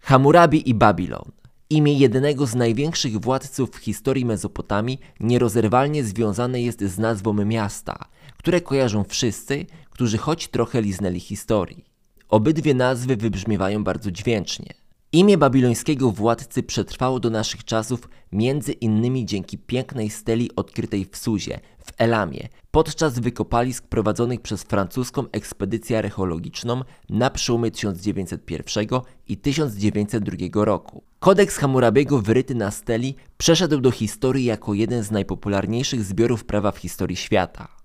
Hammurabi i Babilon. Imię jednego z największych władców w historii Mezopotamii nierozerwalnie związane jest z nazwą miasta, które kojarzą wszyscy, którzy choć trochę liznęli historii. Obydwie nazwy wybrzmiewają bardzo dźwięcznie. Imię babilońskiego władcy przetrwało do naszych czasów między innymi dzięki pięknej steli odkrytej w Suzie, Elamie, podczas wykopalisk prowadzonych przez francuską ekspedycję archeologiczną na przełomie 1901 i 1902 roku. Kodeks Hammurabiego wyryty na steli przeszedł do historii jako jeden z najpopularniejszych zbiorów prawa w historii świata.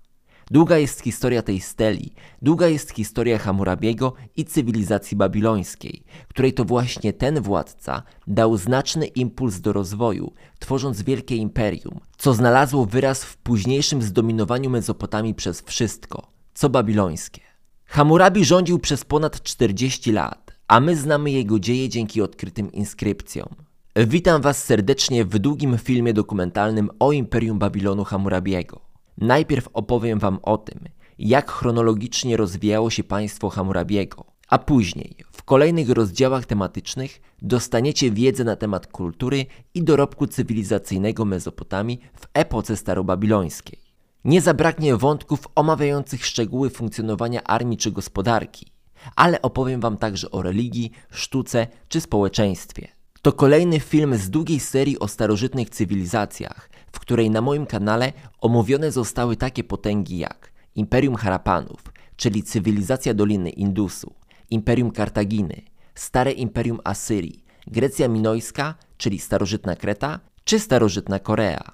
Długa jest historia tej steli, długa jest historia Hammurabiego i cywilizacji babilońskiej, której to właśnie ten władca dał znaczny impuls do rozwoju, tworząc wielkie imperium, co znalazło wyraz w późniejszym zdominowaniu Mezopotamii przez wszystko, co babilońskie. Hammurabi rządził przez ponad 40 lat, a my znamy jego dzieje dzięki odkrytym inskrypcjom. Witam Was serdecznie w długim filmie dokumentalnym o Imperium Babilonu Hammurabiego. Najpierw opowiem Wam o tym, jak chronologicznie rozwijało się państwo Hammurabiego, a później, w kolejnych rozdziałach tematycznych, dostaniecie wiedzę na temat kultury i dorobku cywilizacyjnego Mezopotamii w epoce starobabilońskiej. Nie zabraknie wątków omawiających szczegóły funkcjonowania armii czy gospodarki, ale opowiem Wam także o religii, sztuce czy społeczeństwie. To kolejny film z długiej serii o starożytnych cywilizacjach, w której na moim kanale omówione zostały takie potęgi jak Imperium Harapanów, czyli cywilizacja Doliny Indusu, Imperium Kartaginy, Stare Imperium Asyrii, Grecja Minojska, czyli starożytna Kreta, czy starożytna Korea.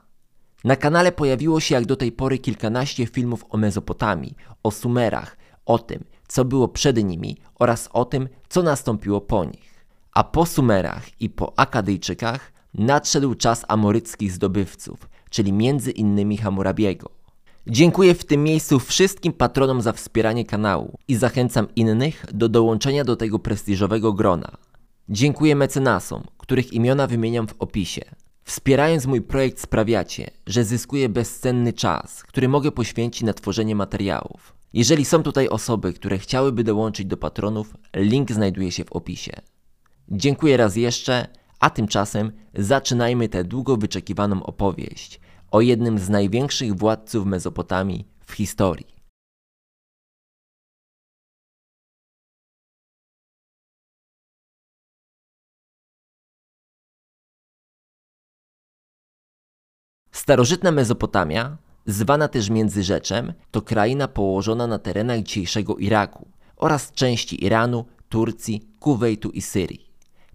Na kanale pojawiło się jak do tej pory kilkanaście filmów o Mezopotamii, o Sumerach, o tym, co było przed nimi oraz o tym, co nastąpiło po nich. A po Sumerach i po Akadyjczykach nadszedł czas amoryckich zdobywców, czyli między innymi Hammurabiego. Dziękuję w tym miejscu wszystkim patronom za wspieranie kanału i zachęcam innych do dołączenia do tego prestiżowego grona. Dziękuję mecenasom, których imiona wymieniam w opisie. Wspierając mój projekt sprawiacie, że zyskuję bezcenny czas, który mogę poświęcić na tworzenie materiałów. Jeżeli są tutaj osoby, które chciałyby dołączyć do patronów, link znajduje się w opisie. Dziękuję raz jeszcze, a tymczasem zaczynajmy tę długo wyczekiwaną opowieść o jednym z największych władców Mezopotamii w historii. Starożytna Mezopotamia, zwana też Międzyrzeczem, to kraina położona na terenach dzisiejszego Iraku oraz części Iranu, Turcji, Kuwejtu i Syrii.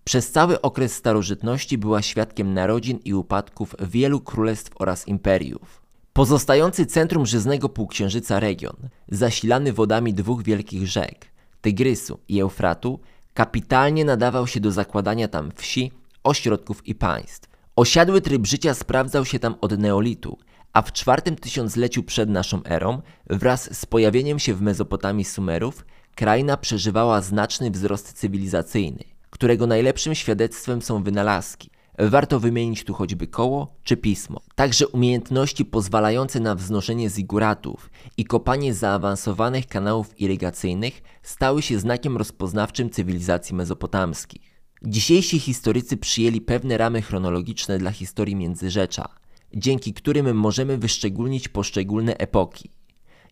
Przez cały okres starożytności była świadkiem narodzin i upadków wielu królestw oraz imperiów. Pozostający centrum żyznego półksiężyca region, zasilany wodami dwóch wielkich rzek, Tygrysu i Eufratu, kapitalnie nadawał się do zakładania tam wsi, ośrodków i państw. Osiadły tryb życia sprawdzał się tam od neolitu, a w czwartym tysiącleciu przed naszą erą, wraz z pojawieniem się w Mezopotamii Sumerów, kraina przeżywała znaczny wzrost cywilizacyjny którego najlepszym świadectwem są wynalazki. Warto wymienić tu choćby koło czy pismo. Także umiejętności pozwalające na wznoszenie ziguratów i kopanie zaawansowanych kanałów irygacyjnych stały się znakiem rozpoznawczym cywilizacji mezopotamskich. Dzisiejsi historycy przyjęli pewne ramy chronologiczne dla historii Międzyrzecza, dzięki którym możemy wyszczególnić poszczególne epoki.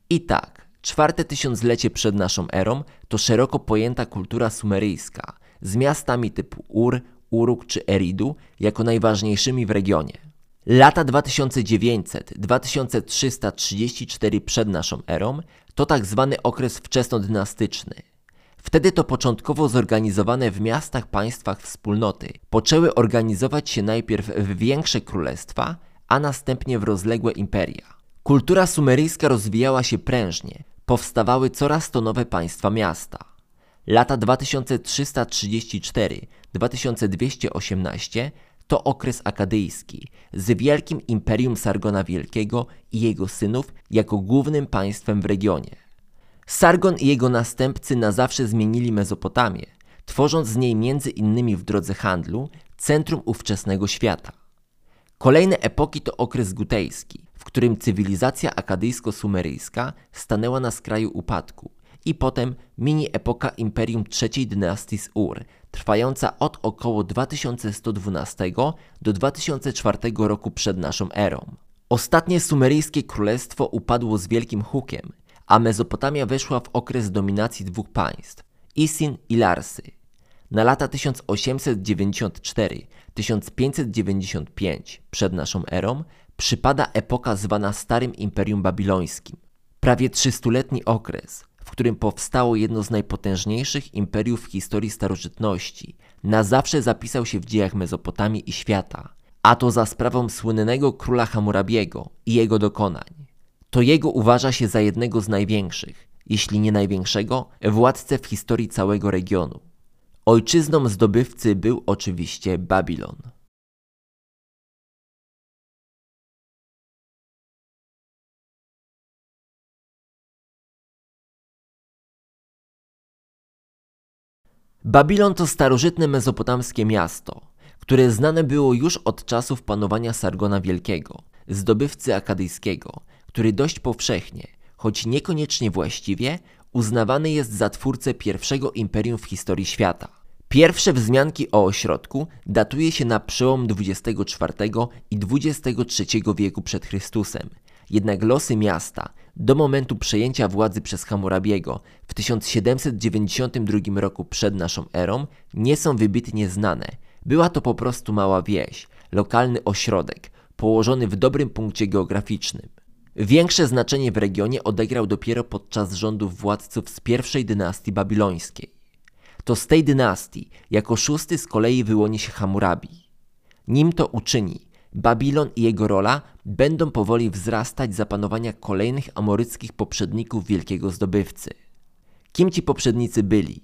I tak, czwarte tysiąclecie przed naszą erą to szeroko pojęta kultura sumeryjska – z miastami typu Ur, Uruk czy Eridu jako najważniejszymi w regionie. Lata 2900-2334 przed naszą erą to tak zwany okres wczesnodynastyczny. Wtedy to początkowo zorganizowane w miastach państwach wspólnoty poczęły organizować się najpierw w większe królestwa, a następnie w rozległe imperia. Kultura sumeryjska rozwijała się prężnie, powstawały coraz to nowe państwa miasta. Lata 2334-2218 to okres akadyjski z wielkim imperium Sargona Wielkiego i jego synów jako głównym państwem w regionie. Sargon i jego następcy na zawsze zmienili Mezopotamię, tworząc z niej między innymi w drodze handlu centrum ówczesnego świata. Kolejne epoki to okres gutejski, w którym cywilizacja akadyjsko-sumeryjska stanęła na skraju upadku – i potem mini epoka imperium trzeciej dynastii z Ur, trwająca od około 2112 do 2004 roku przed naszą erą. Ostatnie sumeryjskie królestwo upadło z wielkim hukiem, a Mezopotamia weszła w okres dominacji dwóch państw Isin i Larsy. Na lata 1874-1595 przed naszą erą przypada epoka zwana Starym Imperium Babilońskim. Prawie trzystuletni okres, w którym powstało jedno z najpotężniejszych imperiów w historii starożytności, na zawsze zapisał się w dziejach Mezopotamii i świata, a to za sprawą słynnego króla Hammurabiego i jego dokonań. To jego uważa się za jednego z największych, jeśli nie największego, władcę w historii całego regionu. Ojczyzną zdobywcy był oczywiście Babilon. Babilon to starożytne mezopotamskie miasto, które znane było już od czasów panowania Sargona Wielkiego, zdobywcy akadyjskiego, który dość powszechnie, choć niekoniecznie właściwie, uznawany jest za twórcę pierwszego imperium w historii świata. Pierwsze wzmianki o ośrodku datuje się na przełom XXIV i XXIII wieku przed Chrystusem. Jednak losy miasta do momentu przejęcia władzy przez Hammurabiego w 1792 roku przed naszą erą nie są wybitnie znane. Była to po prostu mała wieś, lokalny ośrodek, położony w dobrym punkcie geograficznym. Większe znaczenie w regionie odegrał dopiero podczas rządów władców z pierwszej dynastii babilońskiej. To z tej dynastii jako szósty z kolei wyłoni się Hammurabi. Nim to uczyni, Babilon i jego rola będą powoli wzrastać za panowania kolejnych amoryckich poprzedników wielkiego zdobywcy. Kim ci poprzednicy byli?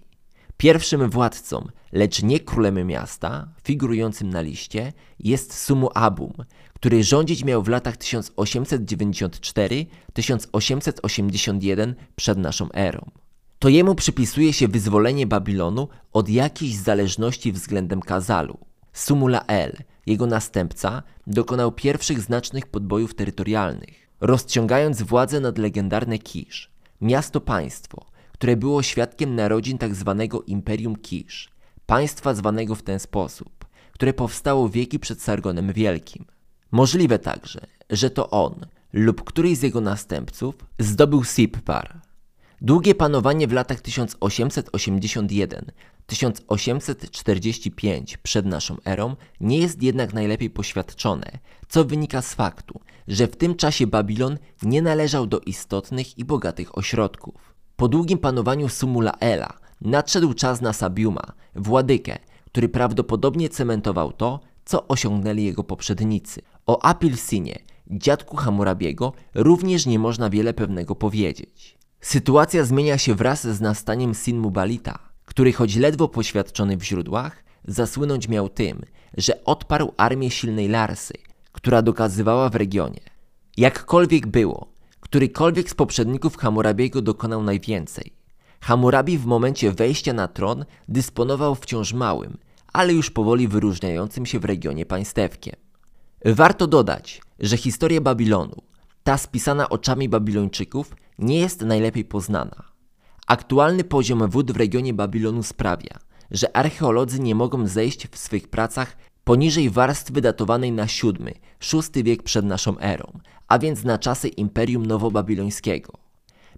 Pierwszym władcą, lecz nie królem miasta, figurującym na liście, jest Sumu Abum, który rządzić miał w latach 1894-1881 przed naszą erą. To jemu przypisuje się wyzwolenie Babilonu od jakiejś zależności względem Kazalu. Sumulael, jego następca, dokonał pierwszych znacznych podbojów terytorialnych, rozciągając władzę nad legendarne Kisz, miasto-państwo, które było świadkiem narodzin tzw. Tak Imperium Kisz, państwa zwanego w ten sposób, które powstało wieki przed Sargonem Wielkim. Możliwe także, że to on lub któryś z jego następców zdobył Sippar. Długie panowanie w latach 1881-1845 przed naszą erą nie jest jednak najlepiej poświadczone, co wynika z faktu, że w tym czasie Babilon nie należał do istotnych i bogatych ośrodków. Po długim panowaniu Sumulaela nadszedł czas na Sabiuma, władykę, który prawdopodobnie cementował to, co osiągnęli jego poprzednicy. O Apilsinie, dziadku Hammurabiego, również nie można wiele pewnego powiedzieć. Sytuacja zmienia się wraz z nastaniem Sinmubalita, który choć ledwo poświadczony w źródłach, zasłynąć miał tym, że odparł armię silnej Larsy, która dokazywała w regionie. Jakkolwiek było, którykolwiek z poprzedników Hammurabiego dokonał najwięcej. Hammurabi w momencie wejścia na tron dysponował wciąż małym, ale już powoli wyróżniającym się w regionie państewkiem. Warto dodać, że historia Babilonu, ta spisana oczami Babilończyków, nie jest najlepiej poznana. Aktualny poziom wód w regionie Babilonu sprawia, że archeolodzy nie mogą zejść w swych pracach poniżej warstwy datowanej na VII-VI wiek przed naszą erą, a więc na czasy Imperium Nowobabilońskiego.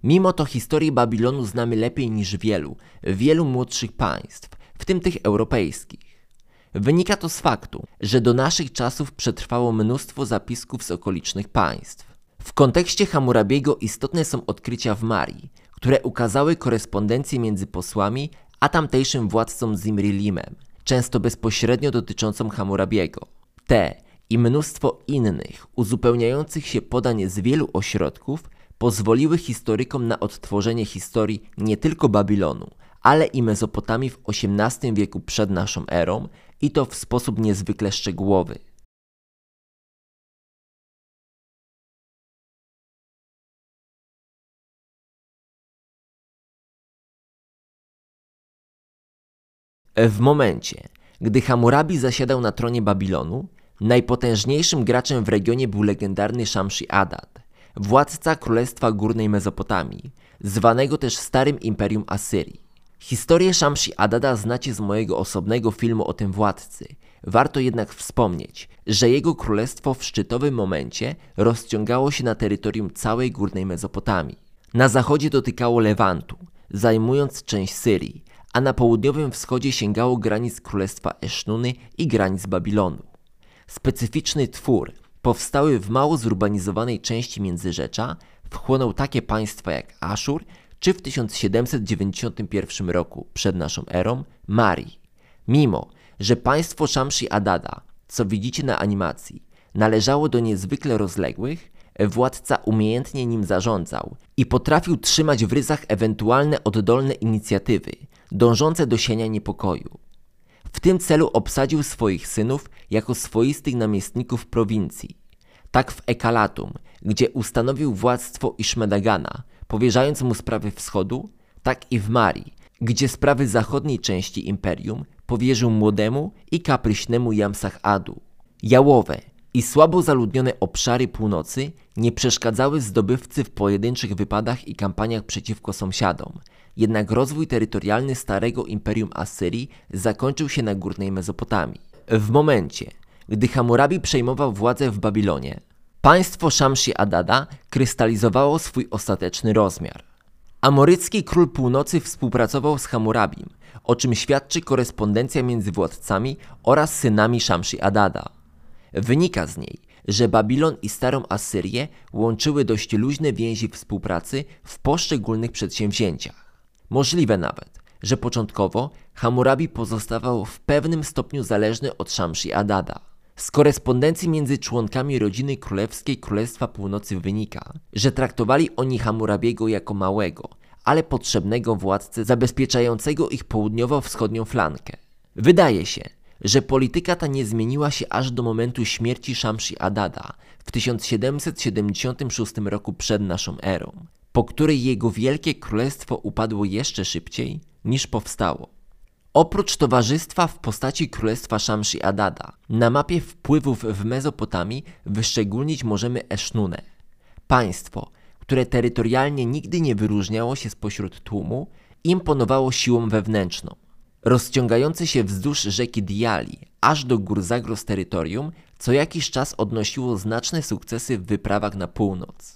Mimo to historię Babilonu znamy lepiej niż wielu, wielu młodszych państw, w tym tych europejskich. Wynika to z faktu, że do naszych czasów przetrwało mnóstwo zapisków z okolicznych państw. W kontekście Hammurabiego istotne są odkrycia w Marii, które ukazały korespondencję między posłami a tamtejszym władcą Zimrilimem, często bezpośrednio dotyczącą Hammurabiego. Te i mnóstwo innych, uzupełniających się podań z wielu ośrodków pozwoliły historykom na odtworzenie historii nie tylko Babilonu, ale i Mezopotamii w XVIII wieku przed naszą erą i to w sposób niezwykle szczegółowy. W momencie, gdy Hammurabi zasiadał na tronie Babilonu, najpotężniejszym graczem w regionie był legendarny Shamshi-Adad, władca Królestwa Górnej Mezopotamii, zwanego też Starym Imperium Asyrii. Historię Shamshi Adada znacie z mojego osobnego filmu o tym władcy. Warto jednak wspomnieć, że jego królestwo w szczytowym momencie rozciągało się na terytorium całej górnej Mezopotamii. Na zachodzie dotykało Lewantu, zajmując część Syrii, a na południowym wschodzie sięgało granic królestwa Esznuny i granic Babilonu. Specyficzny twór, powstały w mało zurbanizowanej części Międzyrzecza, wchłonął takie państwa jak Aszur czy w 1791 roku przed naszą erą Mari. Mimo, że państwo Shamshi Adada, co widzicie na animacji, należało do niezwykle rozległych, władca umiejętnie nim zarządzał i potrafił trzymać w ryzach ewentualne oddolne inicjatywy dążące do sienia niepokoju. W tym celu obsadził swoich synów jako swoistych namiestników prowincji. Tak w Ekalatum, gdzie ustanowił władztwo Iszmedagana, powierzając mu sprawy wschodu, tak i w Marii, gdzie sprawy zachodniej części imperium powierzył młodemu i kapryśnemu Jamsach Adu. Jałowe i słabo zaludnione obszary północy nie przeszkadzały zdobywcy w pojedynczych wypadach i kampaniach przeciwko sąsiadom, jednak rozwój terytorialny starego imperium Asyrii zakończył się na górnej Mezopotamii. W momencie, gdy Hammurabi przejmował władzę w Babilonie, państwo Shamshi Adada krystalizowało swój ostateczny rozmiar. Amorycki król północy współpracował z Hammurabim, o czym świadczy korespondencja między władcami oraz synami Shamshi Adada. Wynika z niej, że Babilon i Starą Asyrię łączyły dość luźne więzi współpracy w poszczególnych przedsięwzięciach. Możliwe nawet, że początkowo Hammurabi pozostawał w pewnym stopniu zależny od Shamshi Adada. Z korespondencji między członkami rodziny królewskiej Królestwa Północy wynika, że traktowali oni Hammurabiego jako małego, ale potrzebnego władcę zabezpieczającego ich południowo-wschodnią flankę. Wydaje się, że polityka ta nie zmieniła się aż do momentu śmierci Shamshi Adada w 1776 roku przed naszą erą, po której jego wielkie królestwo upadło jeszcze szybciej niż powstało. Oprócz towarzystwa w postaci królestwa Shamshi Adada, na mapie wpływów w Mezopotamii wyszczególnić możemy Esznunę, państwo, które terytorialnie nigdy nie wyróżniało się spośród tłumu, imponowało siłą wewnętrzną. Rozciągające się wzdłuż rzeki Diali, aż do gór Zagros terytorium, co jakiś czas odnosiło znaczne sukcesy w wyprawach na północ.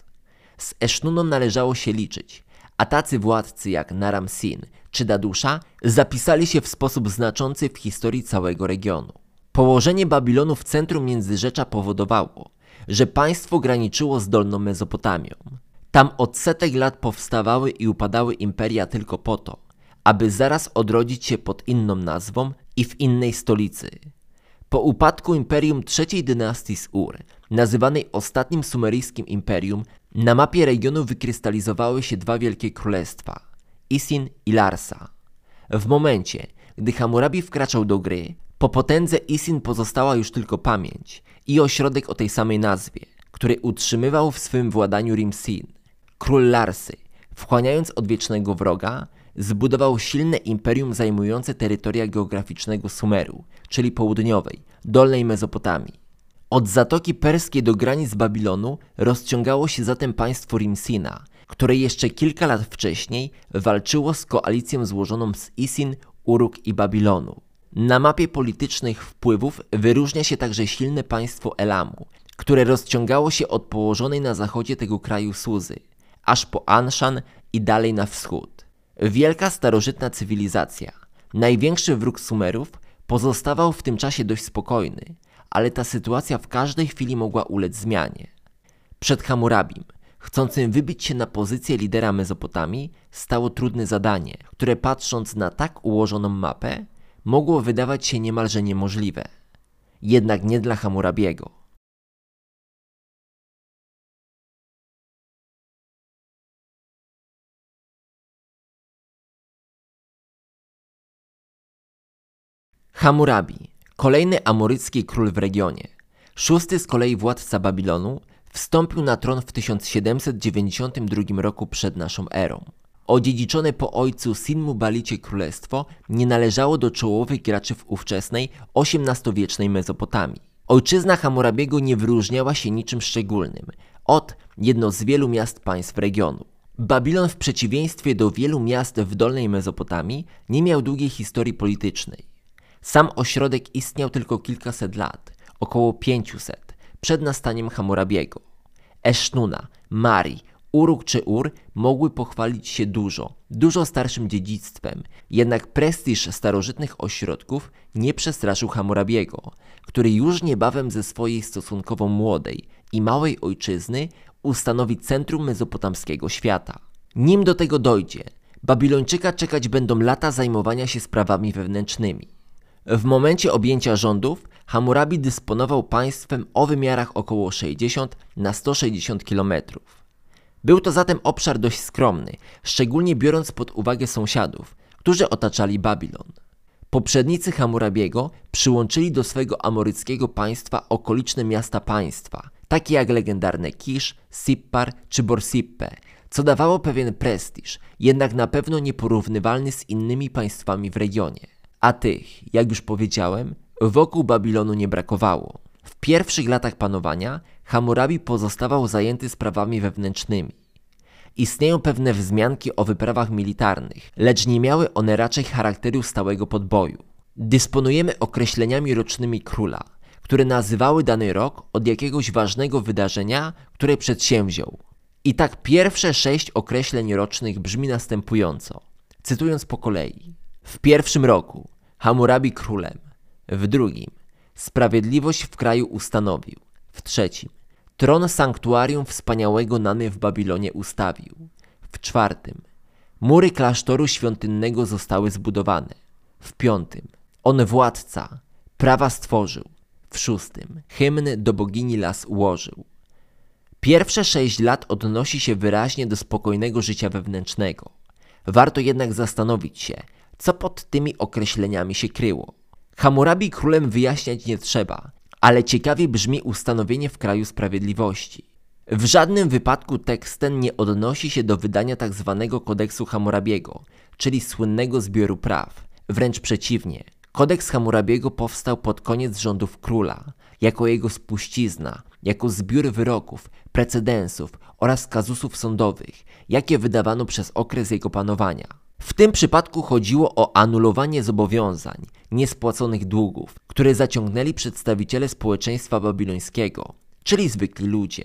Z Esznuną należało się liczyć, a tacy władcy jak Naram Sin czy Dadusza zapisali się w sposób znaczący w historii całego regionu. Położenie Babilonu w centrum Międzyrzecza powodowało, że państwo graniczyło z Dolną Mezopotamią. Tam od setek lat powstawały i upadały imperia tylko po to, aby zaraz odrodzić się pod inną nazwą i w innej stolicy. Po upadku imperium trzeciej dynastii z Ur, nazywanej ostatnim sumeryjskim imperium, na mapie regionu wykrystalizowały się dwa wielkie królestwa Isin i Larsa. W momencie, gdy Hammurabi wkraczał do gry, po potędze Isin pozostała już tylko pamięć i ośrodek o tej samej nazwie, który utrzymywał w swym władaniu Rimsin. Król Larsy, wchłaniając odwiecznego wroga, zbudował silne imperium zajmujące terytoria geograficznego Sumeru, czyli południowej, dolnej Mezopotamii. Od Zatoki Perskiej do granic Babilonu rozciągało się zatem państwo Rimsina, które jeszcze kilka lat wcześniej walczyło z koalicją złożoną z Isin, Uruk i Babilonu. Na mapie politycznych wpływów wyróżnia się także silne państwo Elamu, które rozciągało się od położonej na zachodzie tego kraju Suzy, aż po Anshan i dalej na wschód. Wielka starożytna cywilizacja, największy wróg Sumerów, pozostawał w tym czasie dość spokojny, ale ta sytuacja w każdej chwili mogła ulec zmianie. Przed Hammurabim, chcącym wybić się na pozycję lidera Mezopotamii, stało trudne zadanie, które patrząc na tak ułożoną mapę, mogło wydawać się niemalże niemożliwe. Jednak nie dla Hammurabiego. Hammurabi, kolejny amorycki król w regionie, szósty z kolei władca Babilonu, wstąpił na tron w 1792 roku przed naszą erą. Odziedziczone po ojcu Sinmubalicie królestwo nie należało do czołowych graczy w ówczesnej XVIII-wiecznej Mezopotamii. Ojczyzna Hammurabiego nie wyróżniała się niczym szczególnym, od jedno z wielu miast państw regionu. Babilon w przeciwieństwie do wielu miast w Dolnej Mezopotamii nie miał długiej historii politycznej. Sam ośrodek istniał tylko kilkaset lat, około 500, przed nastaniem Hammurabiego. Esznuna, Mari, Uruk czy Ur mogły pochwalić się dużo, dużo starszym dziedzictwem, jednak prestiż starożytnych ośrodków nie przestraszył Hammurabiego, który już niebawem ze swojej stosunkowo młodej i małej ojczyzny ustanowi centrum mezopotamskiego świata. Nim do tego dojdzie, Babilończyka czekać będą lata zajmowania się sprawami wewnętrznymi. W momencie objęcia rządów Hammurabi dysponował państwem o wymiarach około 60 na 160 kilometrów. Był to zatem obszar dość skromny, szczególnie biorąc pod uwagę sąsiadów, którzy otaczali Babilon. Poprzednicy Hammurabiego przyłączyli do swego amoryckiego państwa okoliczne miasta państwa, takie jak legendarne Kisz, Sippar czy Borsippe, co dawało pewien prestiż, jednak na pewno nieporównywalny z innymi państwami w regionie. A tych, jak już powiedziałem, wokół Babilonu nie brakowało. W pierwszych latach panowania Hammurabi pozostawał zajęty sprawami wewnętrznymi. Istnieją pewne wzmianki o wyprawach militarnych, lecz nie miały one raczej charakteru stałego podboju. Dysponujemy określeniami rocznymi króla, które nazywały dany rok od jakiegoś ważnego wydarzenia, które przedsięwziął. I tak pierwsze sześć określeń rocznych brzmi następująco, cytując po kolei. W pierwszym roku Hammurabi królem, w drugim sprawiedliwość w kraju ustanowił, w trzecim tron sanktuarium wspaniałego Nany w Babilonie ustawił, w czwartym mury klasztoru świątynnego zostały zbudowane, w piątym on władca prawa stworzył, w szóstym hymn do bogini las ułożył. Pierwsze sześć lat odnosi się wyraźnie do spokojnego życia wewnętrznego. Warto jednak zastanowić się, co pod tymi określeniami się kryło. Hammurabi królem wyjaśniać nie trzeba, ale ciekawie brzmi ustanowienie w kraju sprawiedliwości. W żadnym wypadku tekst ten nie odnosi się do wydania tzw. Tak kodeksu Hammurabiego, czyli słynnego zbioru praw. Wręcz przeciwnie. Kodeks Hammurabiego powstał pod koniec rządów króla, jako jego spuścizna, jako zbiór wyroków, precedensów oraz kazusów sądowych, jakie wydawano przez okres jego panowania. W tym przypadku chodziło o anulowanie zobowiązań, niespłaconych długów, które zaciągnęli przedstawiciele społeczeństwa babilońskiego, czyli zwykli ludzie.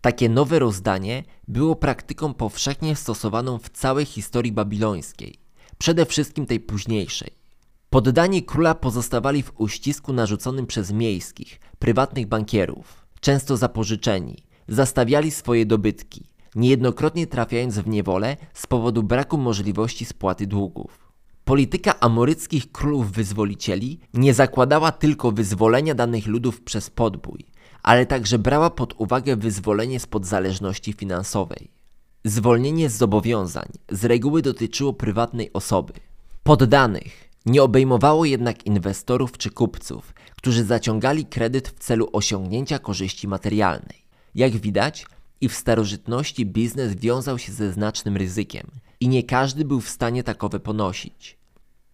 Takie nowe rozdanie było praktyką powszechnie stosowaną w całej historii babilońskiej, przede wszystkim tej późniejszej. Poddani króla pozostawali w uścisku narzuconym przez miejskich, prywatnych bankierów, często zapożyczeni, zastawiali swoje dobytki, niejednokrotnie trafiając w niewolę z powodu braku możliwości spłaty długów. Polityka amoryckich królów wyzwolicieli nie zakładała tylko wyzwolenia danych ludów przez podbój, ale także brała pod uwagę wyzwolenie spod zależności finansowej. Zwolnienie z zobowiązań z reguły dotyczyło prywatnej osoby. Poddanych nie obejmowało jednak inwestorów czy kupców, którzy zaciągali kredyt w celu osiągnięcia korzyści materialnej. Jak widać, i w starożytności biznes wiązał się ze znacznym ryzykiem i nie każdy był w stanie takowe ponosić.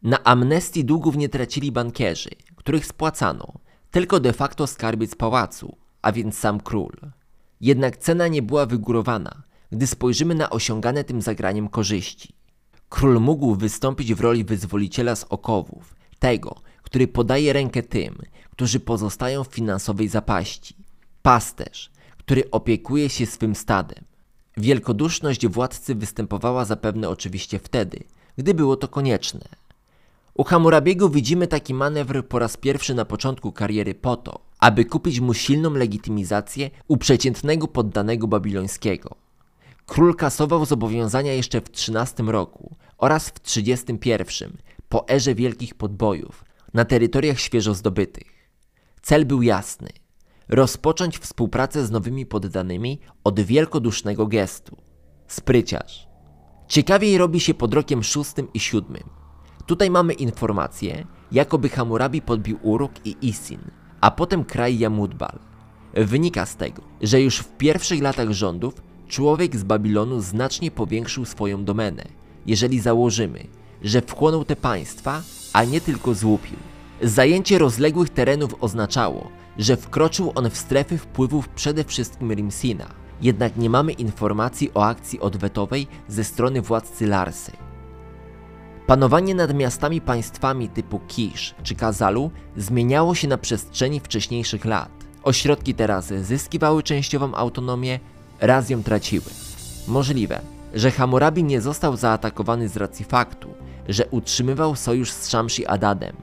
Na amnestii długów nie tracili bankierzy, których spłacano, tylko de facto skarbiec pałacu, a więc sam król. Jednak cena nie była wygórowana, gdy spojrzymy na osiągane tym zagraniem korzyści. Król mógł wystąpić w roli wyzwoliciela z okowów, tego, który podaje rękę tym, którzy pozostają w finansowej zapaści. Pasterz, który opiekuje się swym stadem. Wielkoduszność władcy występowała zapewne oczywiście wtedy, gdy było to konieczne. U Hammurabiego widzimy taki manewr po raz pierwszy na początku kariery po to, aby kupić mu silną legitymizację u przeciętnego poddanego babilońskiego. Król kasował zobowiązania jeszcze w 13 roku oraz w 31 po erze wielkich podbojów na terytoriach świeżo zdobytych. Cel był jasny – rozpocząć współpracę z nowymi poddanymi od wielkodusznego gestu. Spryciarz. Ciekawiej robi się pod rokiem szóstym i siódmym. Tutaj mamy informację, jakoby Hammurabi podbił Uruk i Isin, a potem kraj Jamudbal. Wynika z tego, że już w pierwszych latach rządów człowiek z Babilonu znacznie powiększył swoją domenę, jeżeli założymy, że wchłonął te państwa, a nie tylko złupił. Zajęcie rozległych terenów oznaczało, że wkroczył on w strefy wpływów przede wszystkim Rimsina, jednak nie mamy informacji o akcji odwetowej ze strony władcy Larsy. Panowanie nad miastami państwami typu Kisz czy Kazalu zmieniało się na przestrzeni wcześniejszych lat. Ośrodki teraz zyskiwały częściową autonomię, raz ją traciły. Możliwe, że Hammurabi nie został zaatakowany z racji faktu, że utrzymywał sojusz z Shamshi Adadem.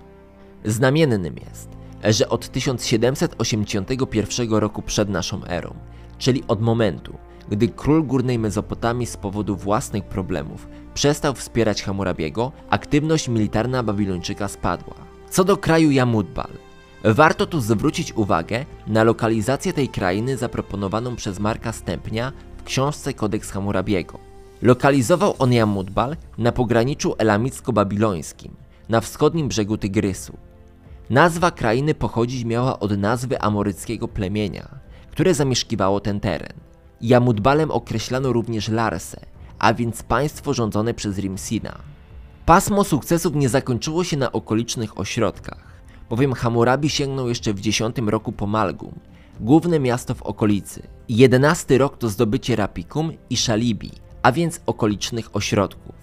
Znamiennym jest, że od 1781 roku przed naszą erą, czyli od momentu, gdy król Górnej Mezopotamii z powodu własnych problemów przestał wspierać Hammurabiego, aktywność militarna Babilończyka spadła. Co do kraju Jamudbal, warto tu zwrócić uwagę na lokalizację tej krainy zaproponowaną przez Marka Stępnia w książce Kodeks Hammurabiego. Lokalizował on Jamudbal na pograniczu elamicko-babilońskim, na wschodnim brzegu Tygrysu. Nazwa krainy pochodzić miała od nazwy amoryckiego plemienia, które zamieszkiwało ten teren. Jamudbalem określano również Larsę, a więc państwo rządzone przez Rimsina. Pasmo sukcesów nie zakończyło się na okolicznych ośrodkach, bowiem Hammurabi sięgnął jeszcze w X roku po Malgum, główne miasto w okolicy. Jedenasty rok to zdobycie Rapikum i Szalibi, a więc okolicznych ośrodków.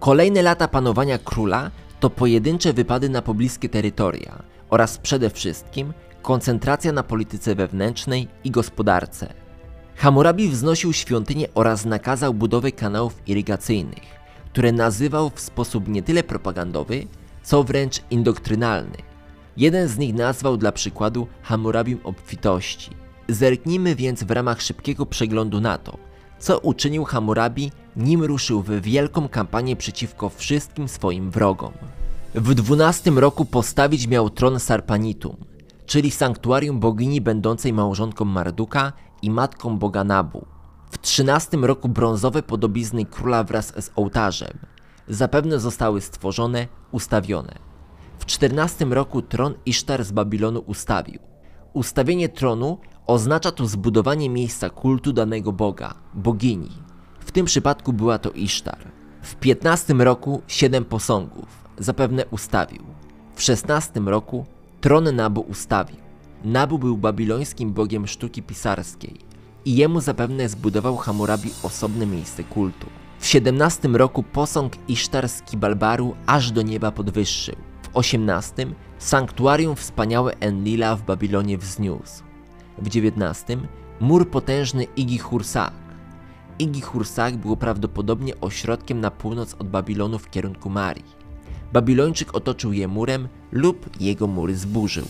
Kolejne lata panowania króla to pojedyncze wypady na pobliskie terytoria oraz przede wszystkim koncentracja na polityce wewnętrznej i gospodarce. Hammurabi wznosił świątynię oraz nakazał budowę kanałów irygacyjnych, które nazywał w sposób nie tyle propagandowy, co wręcz indoktrynalny. Jeden z nich nazwał dla przykładu Hammurabim obfitości. Zerknijmy więc w ramach szybkiego przeglądu na to, co uczynił Hammurabi, nim ruszył w wielką kampanię przeciwko wszystkim swoim wrogom. W dwunastym roku postawić miał tron Sarpanitum, czyli sanktuarium bogini będącej małżonką Marduka i matką boga Nabu. W trzynastym roku brązowe podobizny króla wraz z ołtarzem zapewne zostały stworzone, ustawione. W czternastym roku tron Isztar z Babilonu ustawił. Ustawienie tronu oznacza tu zbudowanie miejsca kultu danego boga, bogini. W tym przypadku była to Isztar. W piętnastym roku siedem posągów zapewne ustawił. W szesnastym roku tron Nabu ustawił. Nabu był babilońskim bogiem sztuki pisarskiej i jemu zapewne zbudował Hammurabi osobne miejsce kultu. W 17 roku posąg Isztar z Kibalbaru aż do nieba podwyższył. W 18 sanktuarium wspaniałe Enlila w Babilonie wzniósł. W 19 mur potężny Igi Hursak. Igi Hursak było prawdopodobnie ośrodkiem na północ od Babilonu w kierunku Marii. Babilończyk otoczył je murem lub jego mury zburzył.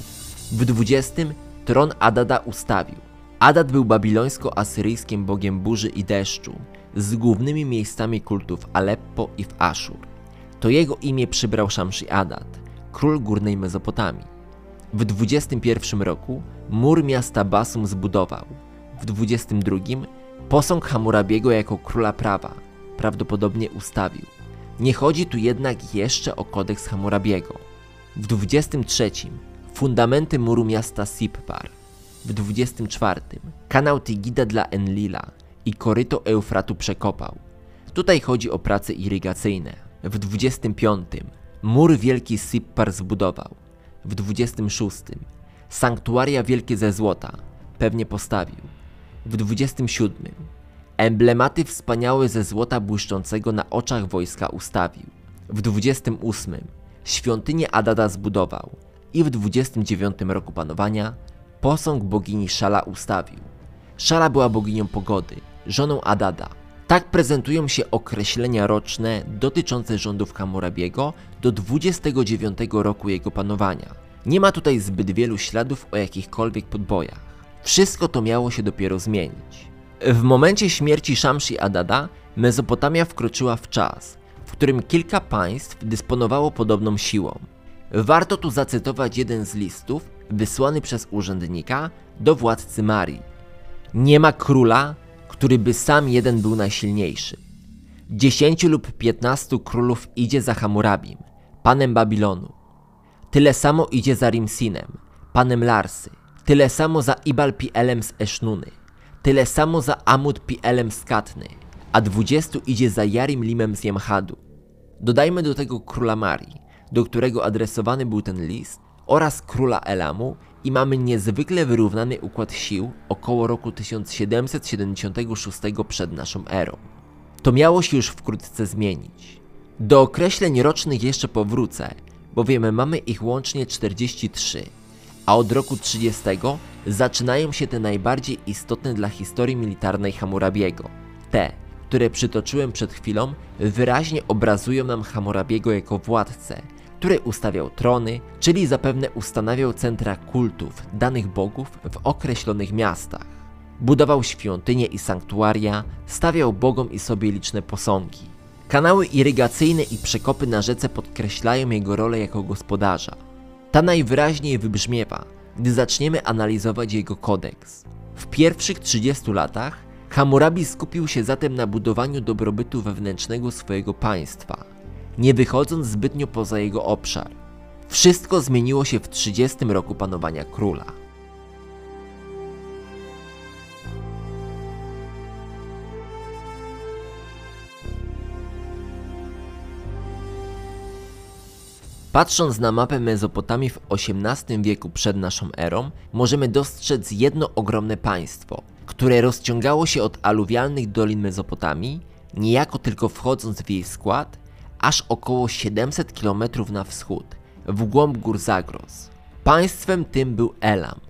W 20 tron Adada ustawił. Adad był babilońsko-asyryjskim bogiem burzy i deszczu, z głównymi miejscami kultów w Aleppo i w Aszur. To jego imię przybrał Shamshi Adad, król górnej Mezopotamii. W 21 roku mur miasta Basum zbudował. W 22 posąg Hammurabiego jako króla prawa prawdopodobnie ustawił. Nie chodzi tu jednak jeszcze o kodeks Hammurabiego. W 23 fundamenty muru miasta Sippar. W 24 kanał Tigida dla Enlila i koryto Eufratu przekopał. Tutaj chodzi o prace irygacyjne. W 25 mur wielki Sippar zbudował. W 26 sanktuaria wielkie ze złota pewnie postawił. W 27 emblematy wspaniałe ze złota błyszczącego na oczach wojska ustawił. W 28 świątynię Adada zbudował i w 29 roku panowania posąg bogini Szala ustawił. Szala była boginią pogody, żoną Adada. Tak prezentują się określenia roczne dotyczące rządów Hammurabiego do 29 roku jego panowania. Nie ma tutaj zbyt wielu śladów o jakichkolwiek podbojach. Wszystko to miało się dopiero zmienić. W momencie śmierci Shamshi Adada Mezopotamia wkroczyła w czas, w którym kilka państw dysponowało podobną siłą. Warto tu zacytować jeden z listów wysłany przez urzędnika do władcy Marii. Nie ma króla, który by sam jeden był najsilniejszy. Dziesięciu lub piętnastu królów idzie za Hammurabim, panem Babilonu. Tyle samo idzie za Rimsinem, panem Larsy. Tyle samo za Ibal Pielem z Esznuny. Tyle samo za Amud Pielem z Katny. A dwudziestu idzie za Jarim Limem z Jemhadu. Dodajmy do tego króla Marii, do którego adresowany był ten list, oraz króla Elamu i mamy niezwykle wyrównany układ sił około roku 1776 przed naszą erą. To miało się już wkrótce zmienić. Do określeń rocznych jeszcze powrócę, bowiem mamy ich łącznie 43, a od roku 30 zaczynają się te najbardziej istotne dla historii militarnej Hammurabiego. Te, które przytoczyłem przed chwilą, wyraźnie obrazują nam Hammurabiego jako władcę, który ustawiał trony, czyli zapewne ustanawiał centra kultów danych bogów w określonych miastach. Budował świątynie i sanktuaria, stawiał bogom i sobie liczne posągi. Kanały irygacyjne i przekopy na rzece podkreślają jego rolę jako gospodarza. Ta najwyraźniej wybrzmiewa, gdy zaczniemy analizować jego kodeks. W pierwszych 30 latach Hammurabi skupił się zatem na budowaniu dobrobytu wewnętrznego swojego państwa, nie wychodząc zbytnio poza jego obszar. Wszystko zmieniło się w 30 roku panowania króla. Patrząc na mapę Mezopotamii w XVIII wieku przed naszą erą, możemy dostrzec jedno ogromne państwo, które rozciągało się od aluwialnych dolin Mezopotamii, niejako tylko wchodząc w jej skład, aż około 700 km na wschód, w głąb gór Zagros. Państwem tym był Elam.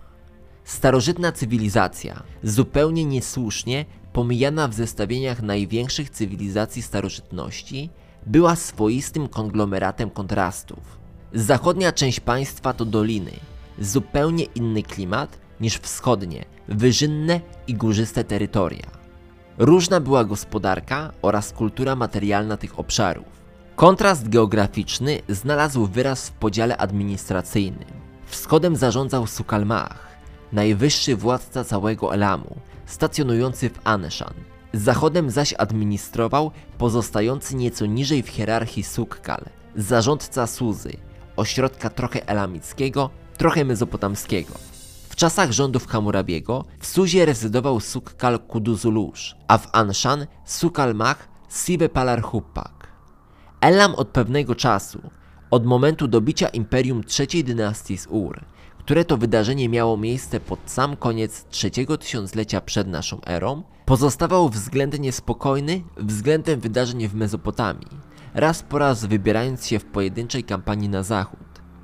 Starożytna cywilizacja, zupełnie niesłusznie pomijana w zestawieniach największych cywilizacji starożytności, była swoistym konglomeratem kontrastów. Zachodnia część państwa to doliny, zupełnie inny klimat niż wschodnie, wyżynne i górzyste terytoria. Różna była gospodarka oraz kultura materialna tych obszarów. Kontrast geograficzny znalazł wyraz w podziale administracyjnym. Wschodem zarządzał Sukalmach, najwyższy władca całego Elamu, stacjonujący w Aneshan. Zachodem zaś administrował pozostający nieco niżej w hierarchii Sukkal, zarządca Suzy, ośrodka trochę elamickiego, trochę mezopotamskiego. W czasach rządów Hammurabiego w Suzie rezydował Sukkal Kuduzulusz, a w Anshan Sukal Mach Sive Palarhupak. Elam od pewnego czasu, od momentu dobicia imperium trzeciej dynastii z Ur, które to wydarzenie miało miejsce pod sam koniec trzeciego tysiąclecia przed naszą erą, pozostawał względnie spokojny względem wydarzeń w Mezopotamii, raz po raz wybierając się w pojedynczej kampanii na zachód.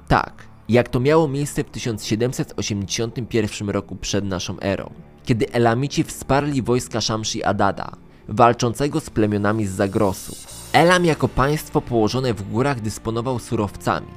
Tak, jak to miało miejsce w 1781 roku przed naszą erą, kiedy Elamici wsparli wojska Shamshi Adada, walczącego z plemionami z Zagrosu. Elam jako państwo położone w górach dysponował surowcami,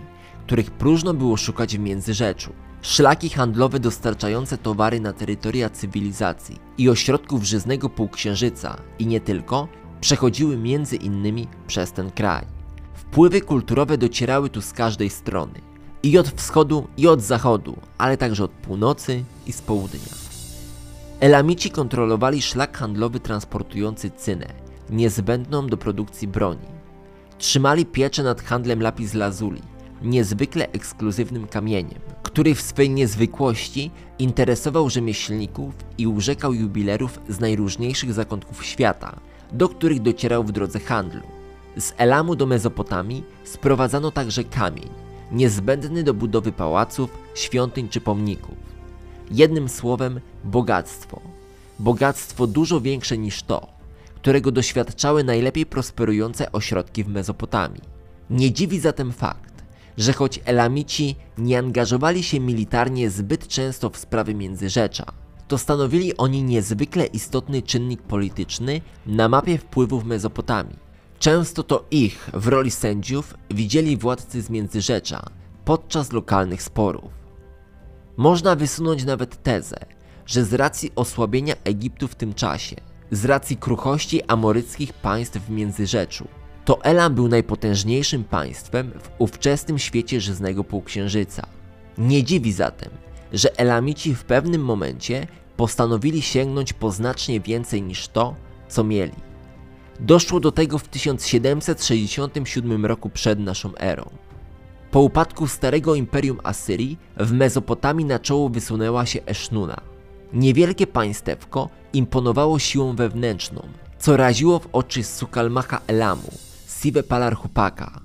których próżno było szukać w Międzyrzeczu. Szlaki handlowe dostarczające towary na terytoria cywilizacji i ośrodków żyznego półksiężyca i nie tylko, przechodziły między innymi przez ten kraj. Wpływy kulturowe docierały tu z każdej strony. I od wschodu, i od zachodu, ale także od północy i z południa. Elamici kontrolowali szlak handlowy transportujący cynę, niezbędną do produkcji broni. Trzymali pieczę nad handlem lapis lazuli, niezwykle ekskluzywnym kamieniem, który w swej niezwykłości interesował rzemieślników i urzekał jubilerów z najróżniejszych zakątków świata, do których docierał w drodze handlu. Z Elamu do Mezopotamii sprowadzano także kamień, niezbędny do budowy pałaców, świątyń czy pomników. Jednym słowem, bogactwo. Bogactwo dużo większe niż to, którego doświadczały najlepiej prosperujące ośrodki w Mezopotamii. Nie dziwi zatem fakt, że choć Elamici nie angażowali się militarnie zbyt często w sprawy Międzyrzecza, to stanowili oni niezwykle istotny czynnik polityczny na mapie wpływów Mezopotamii. Często to ich w roli sędziów widzieli władcy z Międzyrzecza podczas lokalnych sporów. Można wysunąć nawet tezę, że z racji osłabienia Egiptu w tym czasie, z racji kruchości amoryckich państw w Międzyrzeczu, to Elam był najpotężniejszym państwem w ówczesnym świecie żyznego półksiężyca. Nie dziwi zatem, że Elamici w pewnym momencie postanowili sięgnąć po znacznie więcej niż to, co mieli. Doszło do tego w 1767 roku przed naszą erą. Po upadku starego imperium Asyrii w Mezopotamii na czoło wysunęła się Esznuna. Niewielkie państewko imponowało siłą wewnętrzną, co raziło w oczy Sukalmacha Elamu, Sive Palarhupaka.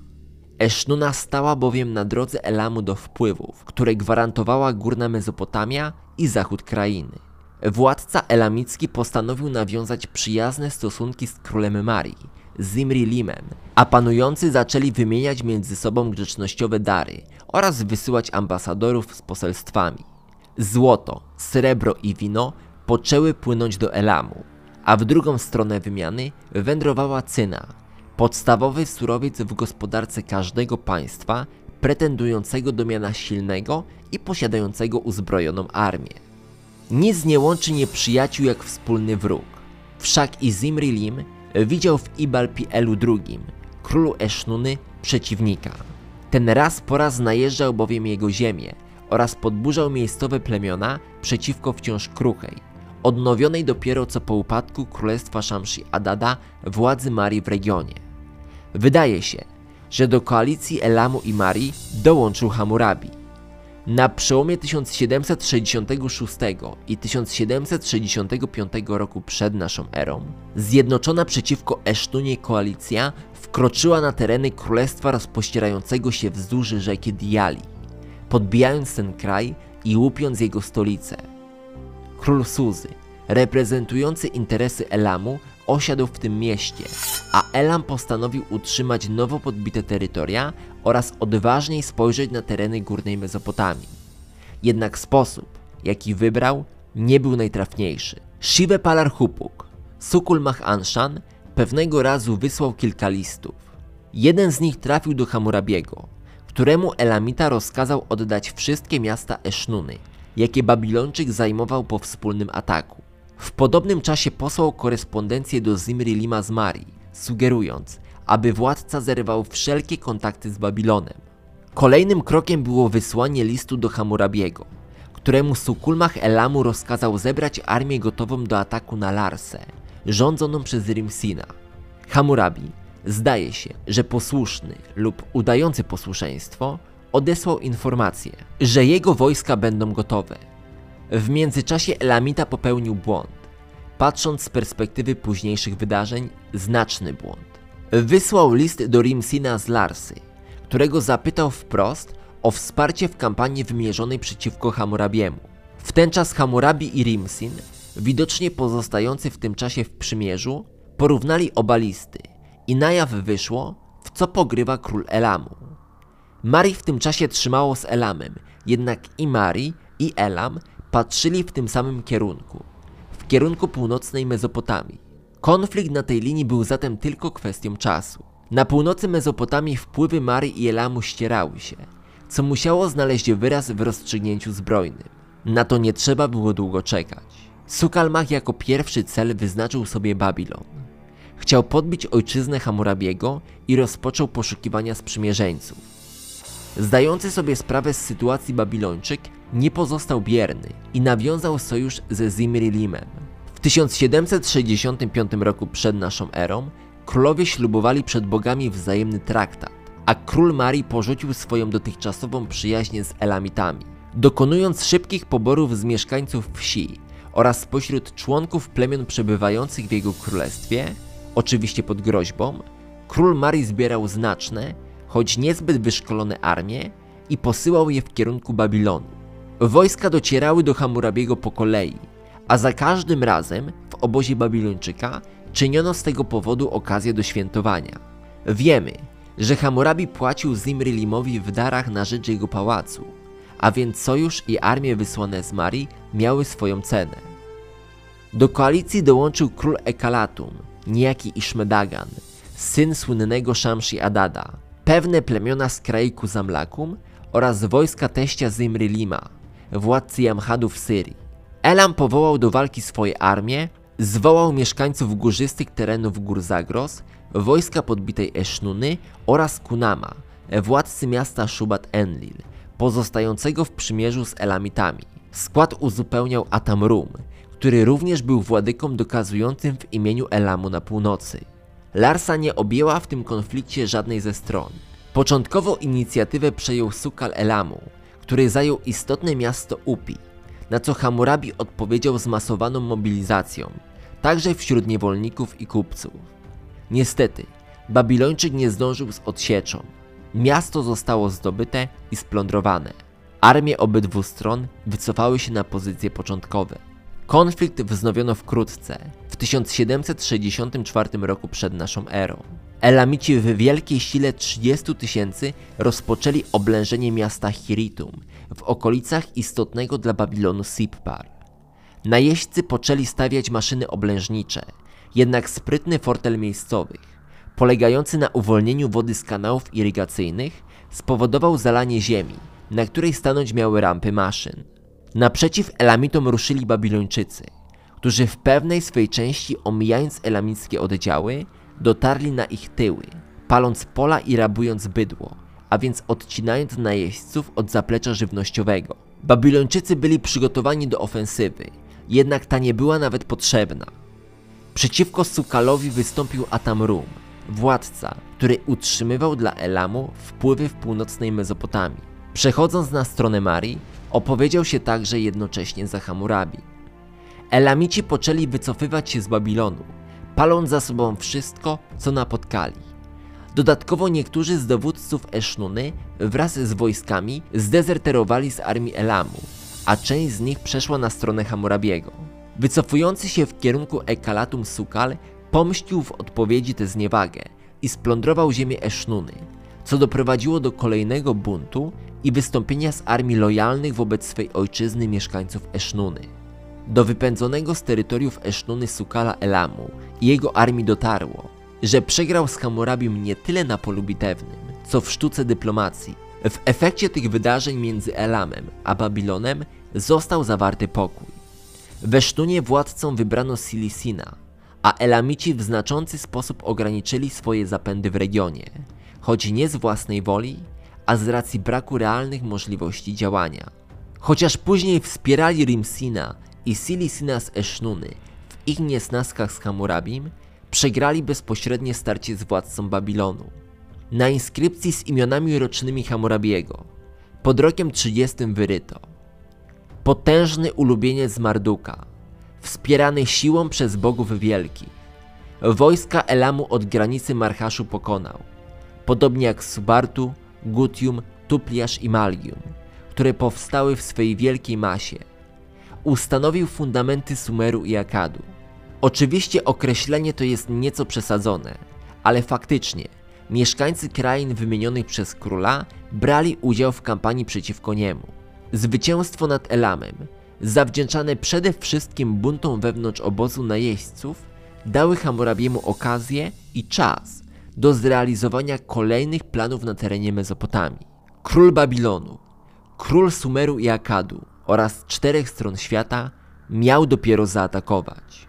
Esznuna stała bowiem na drodze Elamu do wpływów, które gwarantowała górna Mezopotamia i zachód krainy. Władca elamicki postanowił nawiązać przyjazne stosunki z królem Marii, Zimri Limem, a panujący zaczęli wymieniać między sobą grzecznościowe dary oraz wysyłać ambasadorów z poselstwami. Złoto, srebro i wino poczęły płynąć do Elamu, a w drugą stronę wymiany wędrowała cyna, podstawowy surowiec w gospodarce każdego państwa pretendującego do miana silnego i posiadającego uzbrojoną armię. Nic nie łączy nieprzyjaciół jak wspólny wróg. Wszak i Zimri Lim widział w Ibal-Pielu II, królu Esznuny, przeciwnika. Ten raz po raz najeżdżał bowiem jego ziemię oraz podburzał miejscowe plemiona przeciwko wciąż kruchej, odnowionej dopiero co po upadku królestwa Shamshi Adada władzy Marii w regionie. Wydaje się, że do koalicji Elamu i Marii dołączył Hammurabi. Na przełomie 1766 i 1765 roku przed naszą erą, zjednoczona przeciwko Esztunie koalicja wkroczyła na tereny królestwa rozpościerającego się wzdłuż rzeki Diali, podbijając ten kraj i łupiąc jego stolicę. Król Suzy, reprezentujący interesy Elamu, osiadł w tym mieście, a Elam postanowił utrzymać nowo podbite terytoria oraz odważniej spojrzeć na tereny górnej Mezopotamii. Jednak sposób, jaki wybrał, nie był najtrafniejszy. Shive Palarhupuk, Sukul Anshan, pewnego razu wysłał kilka listów. Jeden z nich trafił do Hammurabiego, któremu Elamita rozkazał oddać wszystkie miasta Esznuny, jakie Babilończyk zajmował po wspólnym ataku. W podobnym czasie posłał korespondencję do Zimri Lima z Marii, sugerując, aby władca zerwał wszelkie kontakty z Babilonem. Kolejnym krokiem było wysłanie listu do Hammurabiego, któremu Sukulmach Elamu rozkazał zebrać armię gotową do ataku na Larsę, rządzoną przez Rimsina. Hammurabi, zdaje się, że posłuszny lub udający posłuszeństwo, odesłał informację, że jego wojska będą gotowe. W międzyczasie Elamita popełnił błąd. Patrząc z perspektywy późniejszych wydarzeń, znaczny błąd. Wysłał list do Rimsina z Larsy, którego zapytał wprost o wsparcie w kampanii wymierzonej przeciwko Hammurabiemu. W ten czas Hammurabi i Rimsin, widocznie pozostający w tym czasie w przymierzu, porównali oba listy i na jaw wyszło, w co pogrywa król Elamu. Mari w tym czasie trzymało z Elamem, jednak i Mari, i Elam patrzyli w tym samym kierunku, w kierunku północnej Mezopotamii. Konflikt na tej linii był zatem tylko kwestią czasu. Na północy Mezopotamii wpływy Mari i Elamu ścierały się, co musiało znaleźć wyraz w rozstrzygnięciu zbrojnym. Na to nie trzeba było długo czekać. Sukalmach jako pierwszy cel wyznaczył sobie Babilon. Chciał podbić ojczyznę Hammurabiego i rozpoczął poszukiwania sprzymierzeńców. Zdający sobie sprawę z sytuacji Babilończyk nie pozostał bierny i nawiązał sojusz ze Zimri Limem. W 1765 roku przed naszą erą królowie ślubowali przed bogami wzajemny traktat, a król Marii porzucił swoją dotychczasową przyjaźń z Elamitami. Dokonując szybkich poborów z mieszkańców wsi oraz spośród członków plemion przebywających w jego królestwie, oczywiście pod groźbą, król Marii zbierał znaczne, choć niezbyt wyszkolone armie i posyłał je w kierunku Babilonu. Wojska docierały do Hammurabiego po kolei, a za każdym razem w obozie Babilończyka czyniono z tego powodu okazję do świętowania. Wiemy, że Hammurabi płacił Zimri Limowi w darach na rzecz jego pałacu, a więc sojusz i armie wysłane z Marii miały swoją cenę. Do koalicji dołączył król Ekalatum, niejaki Iszmedagan, syn słynnego Shamshi Adada, pewne plemiona z kraiku Zamlakum oraz wojska teścia Zimri Lima, władcy Jamhadów w Syrii. Elam powołał do walki swoje armie, zwołał mieszkańców górzystych terenów gór Zagros, wojska podbitej Esznuny oraz Kunama, władcy miasta Shubat Enlil, pozostającego w przymierzu z Elamitami. Skład uzupełniał Atamrum, który również był władyką dokazującym w imieniu Elamu na północy. Larsa nie objęła w tym konflikcie żadnej ze stron. Początkowo inicjatywę przejął Sukal Elamu, który zajął istotne miasto Upi, na co Hammurabi odpowiedział zmasowaną mobilizacją, także wśród niewolników i kupców. Niestety, Babilończyk nie zdążył z odsieczą. Miasto zostało zdobyte i splądrowane. Armie obydwu stron wycofały się na pozycje początkowe. Konflikt wznowiono wkrótce, w 1764 roku przed naszą erą. Elamici w wielkiej sile 30 tysięcy rozpoczęli oblężenie miasta Hiritum w okolicach istotnego dla Babilonu Sipar. Najeźdźcy poczęli stawiać maszyny oblężnicze, jednak sprytny fortel miejscowych, polegający na uwolnieniu wody z kanałów irygacyjnych, spowodował zalanie ziemi, na której stanąć miały rampy maszyn. Naprzeciw Elamitom ruszyli Babilończycy, którzy w pewnej swej części omijając elamickie oddziały, dotarli na ich tyły, paląc pola i rabując bydło, a więc odcinając najeźdźców od zaplecza żywnościowego. Babilończycy byli przygotowani do ofensywy, jednak ta nie była nawet potrzebna. Przeciwko Sukalowi wystąpił Atamrum, władca, który utrzymywał dla Elamu wpływy w północnej Mezopotamii. Przechodząc na stronę Marii, opowiedział się także jednocześnie za Hammurabi. Elamici poczęli wycofywać się z Babilonu, paląc za sobą wszystko, co napotkali. Dodatkowo niektórzy z dowódców Esznuny wraz z wojskami zdezerterowali z armii Elamu, a część z nich przeszła na stronę Hammurabiego. Wycofujący się w kierunku Ekalatum Sukal pomścił w odpowiedzi tę zniewagę i splądrował ziemię Esznuny, co doprowadziło do kolejnego buntu i wystąpienia z armii lojalnych wobec swej ojczyzny mieszkańców Esznuny. Do wypędzonego z terytoriów Esznuny Sukala Elamu i jego armii dotarło, że przegrał z Hammurabim nie tyle na polu bitewnym, co w sztuce dyplomacji. W efekcie tych wydarzeń między Elamem a Babilonem został zawarty pokój. We Sztunie władcą wybrano Silisina, a Elamici w znaczący sposób ograniczyli swoje zapędy w regionie, choć nie z własnej woli, a z racji braku realnych możliwości działania. Chociaż później wspierali Rimsina i Silisina z Esznuny w ich niesnaskach z Hammurabim, przegrali bezpośrednie starcie z władcą Babilonu. Na inskrypcji z imionami rocznymi Hammurabiego pod rokiem 30 wyryto Potężny ulubieniec Marduka, wspierany siłą przez bogów wielkich. Wojska Elamu od granicy Marchaszu pokonał, podobnie jak Subartu, Gutium, Tupliasz i Malgium, które powstały w swej wielkiej masie. Ustanowił fundamenty Sumeru i Akadu. Oczywiście określenie to jest nieco przesadzone, ale faktycznie mieszkańcy krain wymienionych przez króla brali udział w kampanii przeciwko niemu. Zwycięstwo nad Elamem, zawdzięczane przede wszystkim buntom wewnątrz obozu najeźdźców, dały Hammurabiemu okazję i czas do zrealizowania kolejnych planów na terenie Mezopotamii. Król Babilonu, król Sumeru i Akadu oraz czterech stron świata miał dopiero zaatakować.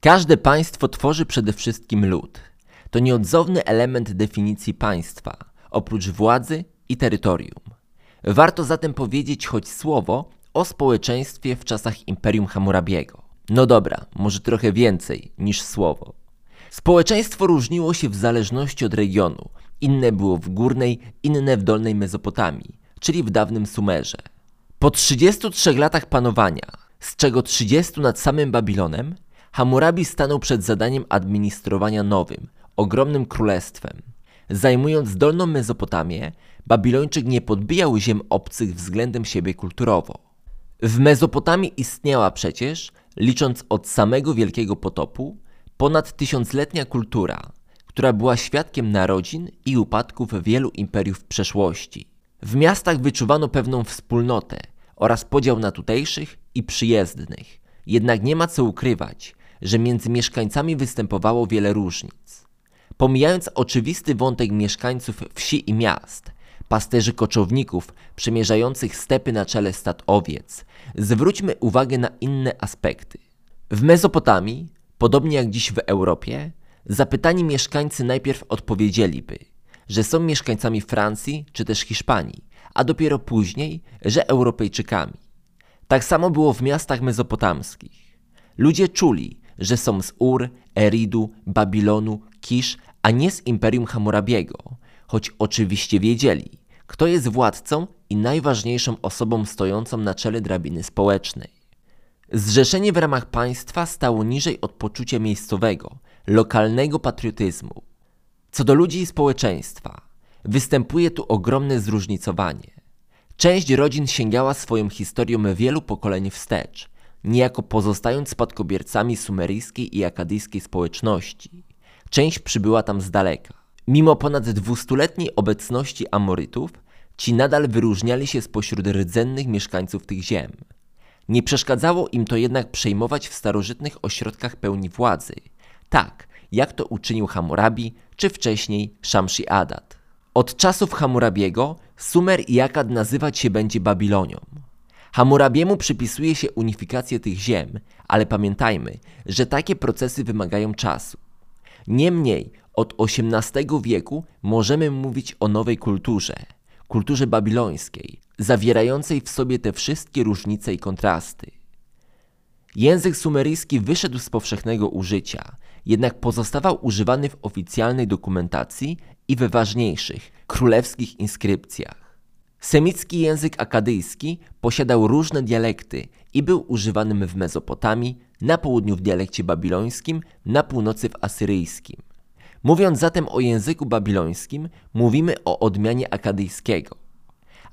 Każde państwo tworzy przede wszystkim lud. To nieodzowny element definicji państwa, oprócz władzy i terytorium. Warto zatem powiedzieć choć słowo o społeczeństwie w czasach Imperium Hammurabiego. No dobra, może trochę więcej niż słowo. Społeczeństwo różniło się w zależności od regionu. Inne było w górnej, inne w dolnej Mezopotamii, czyli w dawnym Sumerze. Po 33 latach panowania, z czego 30 nad samym Babilonem, Hammurabi stanął przed zadaniem administrowania nowym, ogromnym królestwem. Zajmując dolną Mezopotamię, Babilończyk nie podbijał ziem obcych względem siebie kulturowo. W Mezopotamii istniała przecież, licząc od samego Wielkiego Potopu, ponad tysiącletnia kultura, która była świadkiem narodzin i upadków wielu imperiów w przeszłości. W miastach wyczuwano pewną wspólnotę oraz podział na tutejszych i przyjezdnych. Jednak nie ma co ukrywać, że między mieszkańcami występowało wiele różnic. Pomijając oczywisty wątek mieszkańców wsi i miast, pasterzy koczowników przemierzających stepy na czele stad owiec, zwróćmy uwagę na inne aspekty. W Mezopotamii, podobnie jak dziś w Europie, zapytani mieszkańcy najpierw odpowiedzieliby, że są mieszkańcami Francji czy też Hiszpanii, a dopiero później, że Europejczykami. Tak samo było w miastach mezopotamskich. Ludzie czuli, że są z Ur, Eridu, Babilonu, Kisz, a nie z Imperium Hammurabiego, choć oczywiście wiedzieli, kto jest władcą i najważniejszą osobą stojącą na czele drabiny społecznej. Zrzeszenie w ramach państwa stało niżej od poczucia miejscowego, lokalnego patriotyzmu. Co do ludzi i społeczeństwa, występuje tu ogromne zróżnicowanie. Część rodzin sięgała swoją historią wielu pokoleń wstecz, niejako pozostając spadkobiercami sumeryjskiej i akadyjskiej społeczności. Część przybyła tam z daleka. Mimo ponad dwustuletniej obecności Amorytów, ci nadal wyróżniali się spośród rdzennych mieszkańców tych ziem. Nie przeszkadzało im to jednak przejmować w starożytnych ośrodkach pełni władzy, tak jak to uczynił Hammurabi czy wcześniej Shamshi-Adad. Od czasów Hammurabiego Sumer i Akkad nazywać się będzie Babilonią. Hammurabiemu przypisuje się unifikację tych ziem, ale pamiętajmy, że takie procesy wymagają czasu. Niemniej od XVIII wieku możemy mówić o nowej kulturze, kulturze babilońskiej, zawierającej w sobie te wszystkie różnice i kontrasty. Język sumeryjski wyszedł z powszechnego użycia, jednak pozostawał używany w oficjalnej dokumentacji i we ważniejszych, królewskich inskrypcjach. Semicki język akadyjski posiadał różne dialekty i był używany w Mezopotamii, na południu w dialekcie babilońskim, na północy w asyryjskim. Mówiąc zatem o języku babilońskim, mówimy o odmianie akadyjskiego.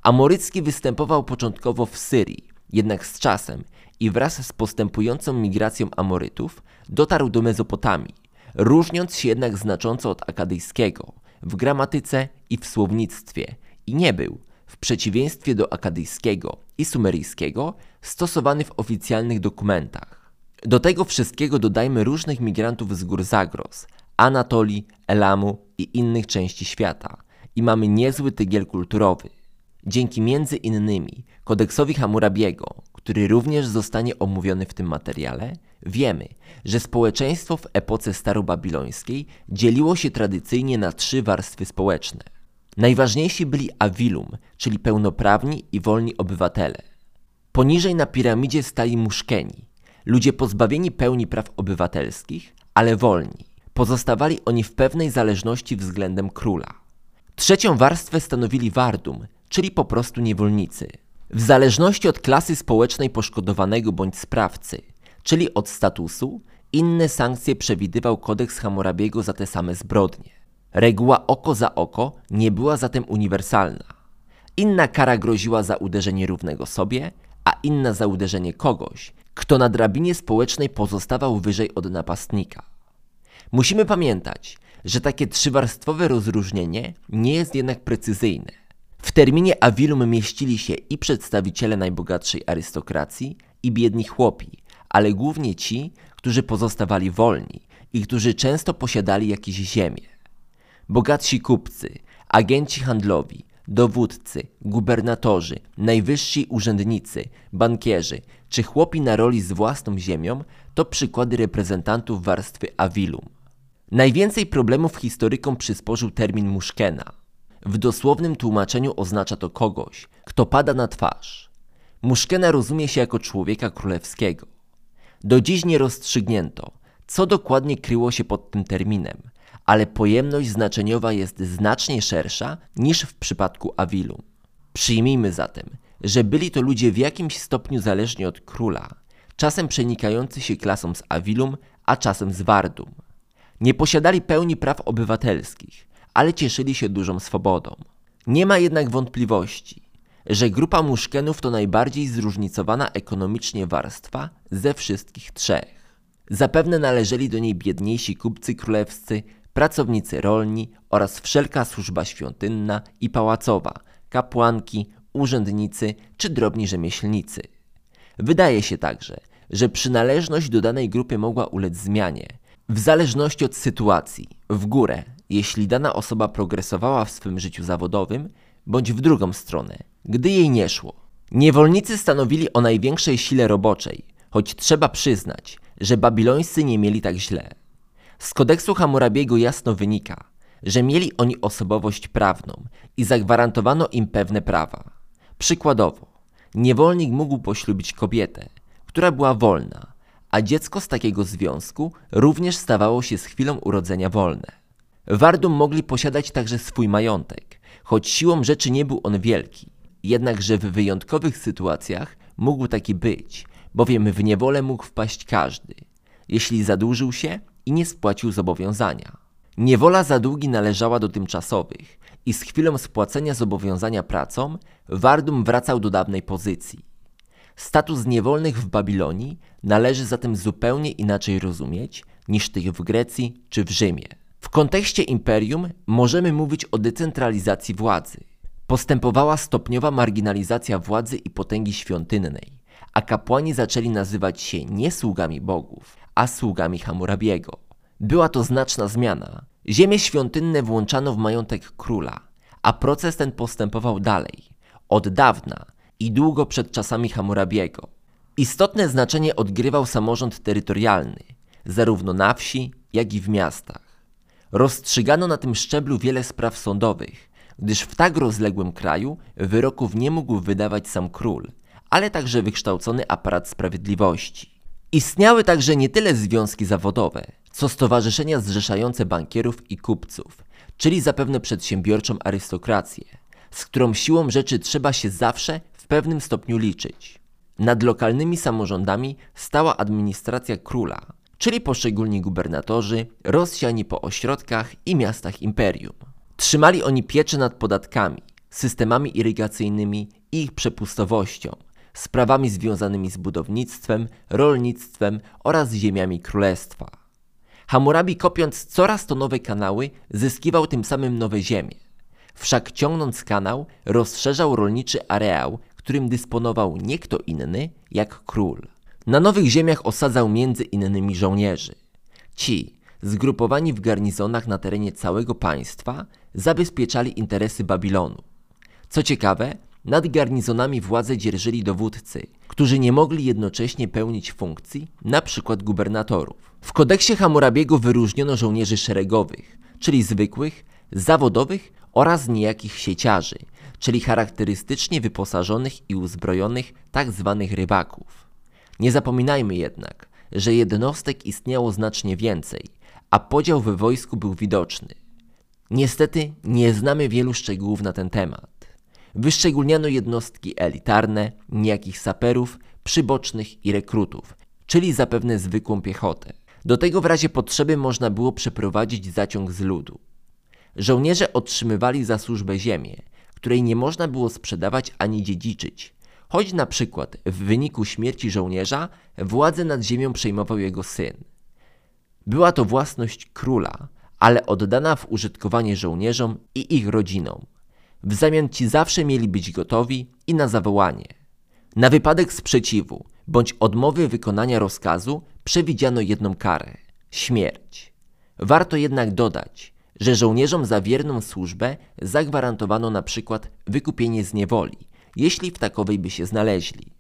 Amorycki występował początkowo w Syrii, jednak z czasem i wraz z postępującą migracją Amorytów dotarł do Mezopotamii, różniąc się jednak znacząco od akadyjskiego w gramatyce i w słownictwie i nie był, w przeciwieństwie do akadyjskiego i sumeryjskiego, stosowany w oficjalnych dokumentach. Do tego wszystkiego dodajmy różnych migrantów z gór Zagros, Anatolii, Elamu i innych części świata i mamy niezły tygiel kulturowy. Dzięki między innymi kodeksowi Hammurabiego, który również zostanie omówiony w tym materiale, wiemy, że społeczeństwo w epoce starobabilońskiej dzieliło się tradycyjnie na trzy warstwy społeczne. Najważniejsi byli awilum, czyli pełnoprawni i wolni obywatele. Poniżej na piramidzie stali muszkeni, ludzie pozbawieni pełni praw obywatelskich, ale wolni. Pozostawali oni w pewnej zależności względem króla. Trzecią warstwę stanowili wardum, czyli po prostu niewolnicy. W zależności od klasy społecznej poszkodowanego bądź sprawcy, czyli od statusu, inne sankcje przewidywał kodeks Hammurabiego za te same zbrodnie. Reguła oko za oko nie była zatem uniwersalna. Inna kara groziła za uderzenie równego sobie, a inna za uderzenie kogoś, kto na drabinie społecznej pozostawał wyżej od napastnika. Musimy pamiętać, że takie trzywarstwowe rozróżnienie nie jest jednak precyzyjne. W terminie avilum mieścili się i przedstawiciele najbogatszej arystokracji, i biedni chłopi, ale głównie ci, którzy pozostawali wolni i którzy często posiadali jakieś ziemię. Bogatsi kupcy, agenci handlowi, dowódcy, gubernatorzy, najwyżsi urzędnicy, bankierzy czy chłopi na roli z własną ziemią to przykłady reprezentantów warstwy Avilum. Najwięcej problemów historykom przysporzył termin muszkena. W dosłownym tłumaczeniu oznacza to kogoś, kto pada na twarz. Muszkena rozumie się jako człowieka królewskiego. Do dziś nie rozstrzygnięto, co dokładnie kryło się pod tym terminem, ale pojemność znaczeniowa jest znacznie szersza niż w przypadku Avilum. Przyjmijmy zatem, że byli to ludzie w jakimś stopniu zależni od króla, czasem przenikający się klasą z Avilum, a czasem z Wardum. Nie posiadali pełni praw obywatelskich, ale cieszyli się dużą swobodą. Nie ma jednak wątpliwości, że grupa muszkenów to najbardziej zróżnicowana ekonomicznie warstwa ze wszystkich trzech. Zapewne należeli do niej biedniejsi kupcy królewscy, pracownicy rolni oraz wszelka służba świątynna i pałacowa, kapłanki, urzędnicy czy drobni rzemieślnicy. Wydaje się także, że przynależność do danej grupy mogła ulec zmianie, w zależności od sytuacji, w górę, jeśli dana osoba progresowała w swym życiu zawodowym, bądź w drugą stronę, gdy jej nie szło. Niewolnicy stanowili o największej sile roboczej, choć trzeba przyznać, że babilońscy nie mieli tak źle. Z kodeksu Hammurabiego jasno wynika, że mieli oni osobowość prawną i zagwarantowano im pewne prawa. Przykładowo, niewolnik mógł poślubić kobietę, która była wolna, a dziecko z takiego związku również stawało się z chwilą urodzenia wolne. Wardum mogli posiadać także swój majątek, choć siłą rzeczy nie był on wielki. Jednakże w wyjątkowych sytuacjach mógł taki być, bowiem w niewolę mógł wpaść każdy, jeśli zadłużył się i nie spłacił zobowiązania. Niewola za długi należała do tymczasowych i z chwilą spłacenia zobowiązania pracą Wardum wracał do dawnej pozycji. Status niewolnych w Babilonii należy zatem zupełnie inaczej rozumieć niż tych w Grecji czy w Rzymie. W kontekście imperium możemy mówić o decentralizacji władzy. Postępowała stopniowa marginalizacja władzy i potęgi świątynnej, a kapłani zaczęli nazywać się nie sługami bogów, a sługami Hammurabiego. Była to znaczna zmiana. Ziemie świątynne włączano w majątek króla, a proces ten postępował dalej, od dawna i długo przed czasami Hammurabiego. Istotne znaczenie odgrywał samorząd terytorialny, zarówno na wsi, jak i w miastach. Rozstrzygano na tym szczeblu wiele spraw sądowych, gdyż w tak rozległym kraju wyroków nie mógł wydawać sam król, ale także wykształcony aparat sprawiedliwości. Istniały także nie tyle związki zawodowe, co stowarzyszenia zrzeszające bankierów i kupców, czyli zapewne przedsiębiorczą arystokrację, z którą siłą rzeczy trzeba się zawsze w pewnym stopniu liczyć. Nad lokalnymi samorządami stała administracja króla, czyli poszczególni gubernatorzy rozsiani po ośrodkach i miastach imperium. Trzymali oni pieczę nad podatkami, systemami irygacyjnymi i ich przepustowością, sprawami związanymi z budownictwem, rolnictwem oraz ziemiami królestwa. Hammurabi kopiąc coraz to nowe kanały, zyskiwał tym samym nowe ziemie. Wszak ciągnąc kanał, rozszerzał rolniczy areał, którym dysponował nie kto inny jak król. Na nowych ziemiach osadzał między innymi żołnierzy. Ci, zgrupowani w garnizonach na terenie całego państwa, zabezpieczali interesy Babilonu. Co ciekawe, nad garnizonami władzę dzierżyli dowódcy, którzy nie mogli jednocześnie pełnić funkcji, np. gubernatorów. W kodeksie Hammurabiego wyróżniono żołnierzy szeregowych, czyli zwykłych, zawodowych oraz niejakich sieciarzy, czyli charakterystycznie wyposażonych i uzbrojonych tzw. Tak rybaków. Nie zapominajmy jednak, że jednostek istniało znacznie więcej, a podział we wojsku był widoczny. Niestety nie znamy wielu szczegółów na ten temat. Wyszczególniano jednostki elitarne, niejakich saperów, przybocznych i rekrutów, czyli zapewne zwykłą piechotę. Do tego w razie potrzeby można było przeprowadzić zaciąg z ludu. Żołnierze otrzymywali za służbę ziemię, której nie można było sprzedawać ani dziedziczyć, choć na przykład w wyniku śmierci żołnierza władzę nad ziemią przejmował jego syn. Była to własność króla, ale oddana w użytkowanie żołnierzom i ich rodzinom. W zamian ci zawsze mieli być gotowi i na zawołanie. Na wypadek sprzeciwu bądź odmowy wykonania rozkazu przewidziano jedną karę śmierć. Warto jednak dodać, że żołnierzom za wierną służbę zagwarantowano na przykład wykupienie z niewoli, jeśli w takowej by się znaleźli.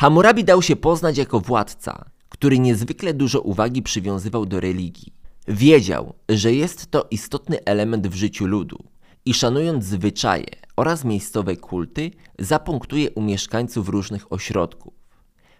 Hammurabi dał się poznać jako władca, który niezwykle dużo uwagi przywiązywał do religii. Wiedział, że jest to istotny element w życiu ludu i szanując zwyczaje oraz miejscowe kulty, zapunktuje u mieszkańców różnych ośrodków.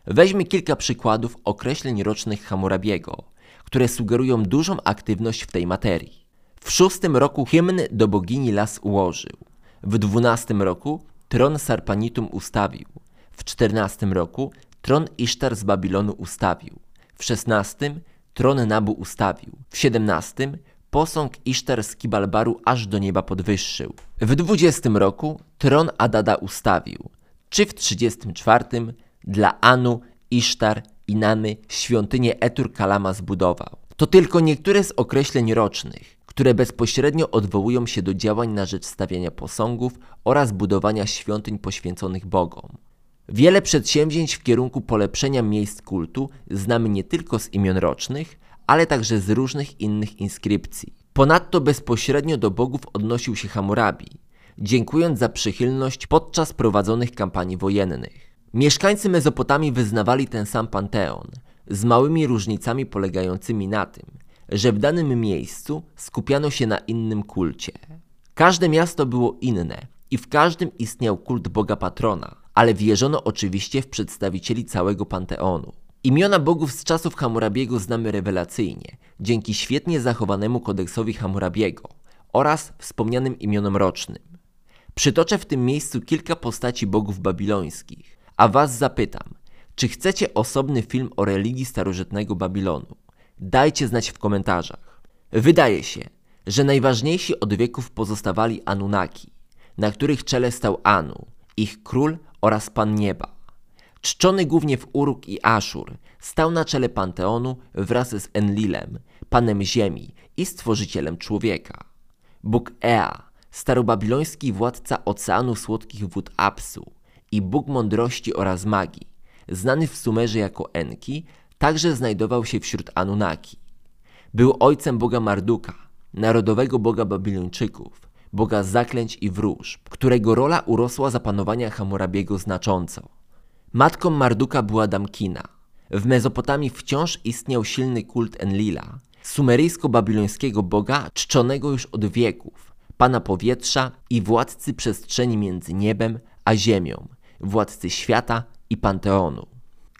Weźmy kilka przykładów określeń rocznych Hammurabiego, które sugerują dużą aktywność w tej materii. W szóstym roku hymn do bogini las ułożył. W dwunastym roku tron Sarpanitum ustawił. W czternastym roku tron Isztar z Babilonu ustawił. W szesnastym tron Nabu ustawił. W siedemnastym posąg Isztar z Kibalbaru aż do nieba podwyższył. W dwudziestym roku tron Adada ustawił. Czy w trzydziestym czwartym dla Anu, Isztar i Namy świątynię Etur Kalama zbudował. To tylko niektóre z określeń rocznych, które bezpośrednio odwołują się do działań na rzecz stawiania posągów oraz budowania świątyń poświęconych Bogom. Wiele przedsięwzięć w kierunku polepszenia miejsc kultu znamy nie tylko z imion rocznych, ale także z różnych innych inskrypcji. Ponadto bezpośrednio do bogów odnosił się Hammurabi, dziękując za przychylność podczas prowadzonych kampanii wojennych. Mieszkańcy Mezopotamii wyznawali ten sam panteon, z małymi różnicami polegającymi na tym, że w danym miejscu skupiano się na innym kulcie. Każde miasto było inne i w każdym istniał kult boga patrona, ale wierzono oczywiście w przedstawicieli całego panteonu. Imiona bogów z czasów Hammurabiego znamy rewelacyjnie, dzięki świetnie zachowanemu kodeksowi Hammurabiego oraz wspomnianym imionom rocznym. Przytoczę w tym miejscu kilka postaci bogów babilońskich, a was zapytam, czy chcecie osobny film o religii starożytnego Babilonu? Dajcie znać w komentarzach. Wydaje się, że najważniejsi od wieków pozostawali Anunnaki, na których czele stał Anu, ich król oraz Pan Nieba. Czczony głównie w Uruk i Aszur, stał na czele panteonu wraz z Enlilem, panem ziemi i stworzycielem człowieka. Bóg Ea, starobabiloński władca oceanu słodkich wód Apsu i Bóg mądrości oraz magii, znany w Sumerze jako Enki, także znajdował się wśród Anunnaki. Był ojcem Boga Marduka, narodowego Boga Babilończyków, Boga zaklęć i wróżb, którego rola urosła za panowania Hammurabiego znacząco. Matką Marduka była Damkina. W Mezopotamii wciąż istniał silny kult Enlila, sumeryjsko-babilońskiego boga czczonego już od wieków, pana powietrza i władcy przestrzeni między niebem a ziemią, władcy świata i panteonu.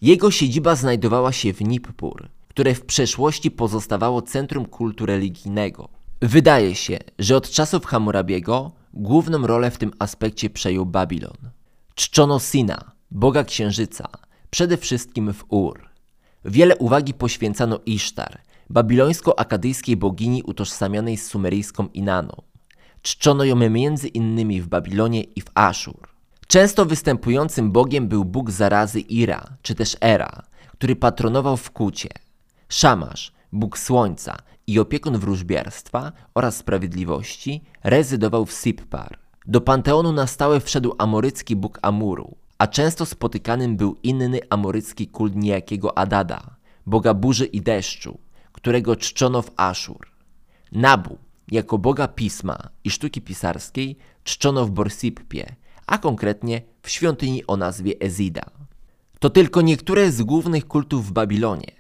Jego siedziba znajdowała się w Nippur, które w przeszłości pozostawało centrum kultu religijnego. Wydaje się, że od czasów Hammurabiego główną rolę w tym aspekcie przejął Babilon. Czczono Sina, boga księżyca, przede wszystkim w Ur. Wiele uwagi poświęcano Isztar, babilońsko-akadyjskiej bogini utożsamianej z sumeryjską Inaną. Czczono ją między innymi w Babilonie i w Aszur. Często występującym bogiem był bóg zarazy Ira, czy też Era, który patronował w Kucie. Szamasz, bóg słońca i opiekun wróżbiarstwa oraz sprawiedliwości, rezydował w Sippar. Do panteonu na stałe wszedł amorycki bóg Amuru, a często spotykanym był inny amorycki kult niejakiego Adada, boga burzy i deszczu, którego czczono w Aszur. Nabu, jako boga pisma i sztuki pisarskiej, czczono w Borsippie, a konkretnie w świątyni o nazwie Ezida. To tylko niektóre z głównych kultów w Babilonie,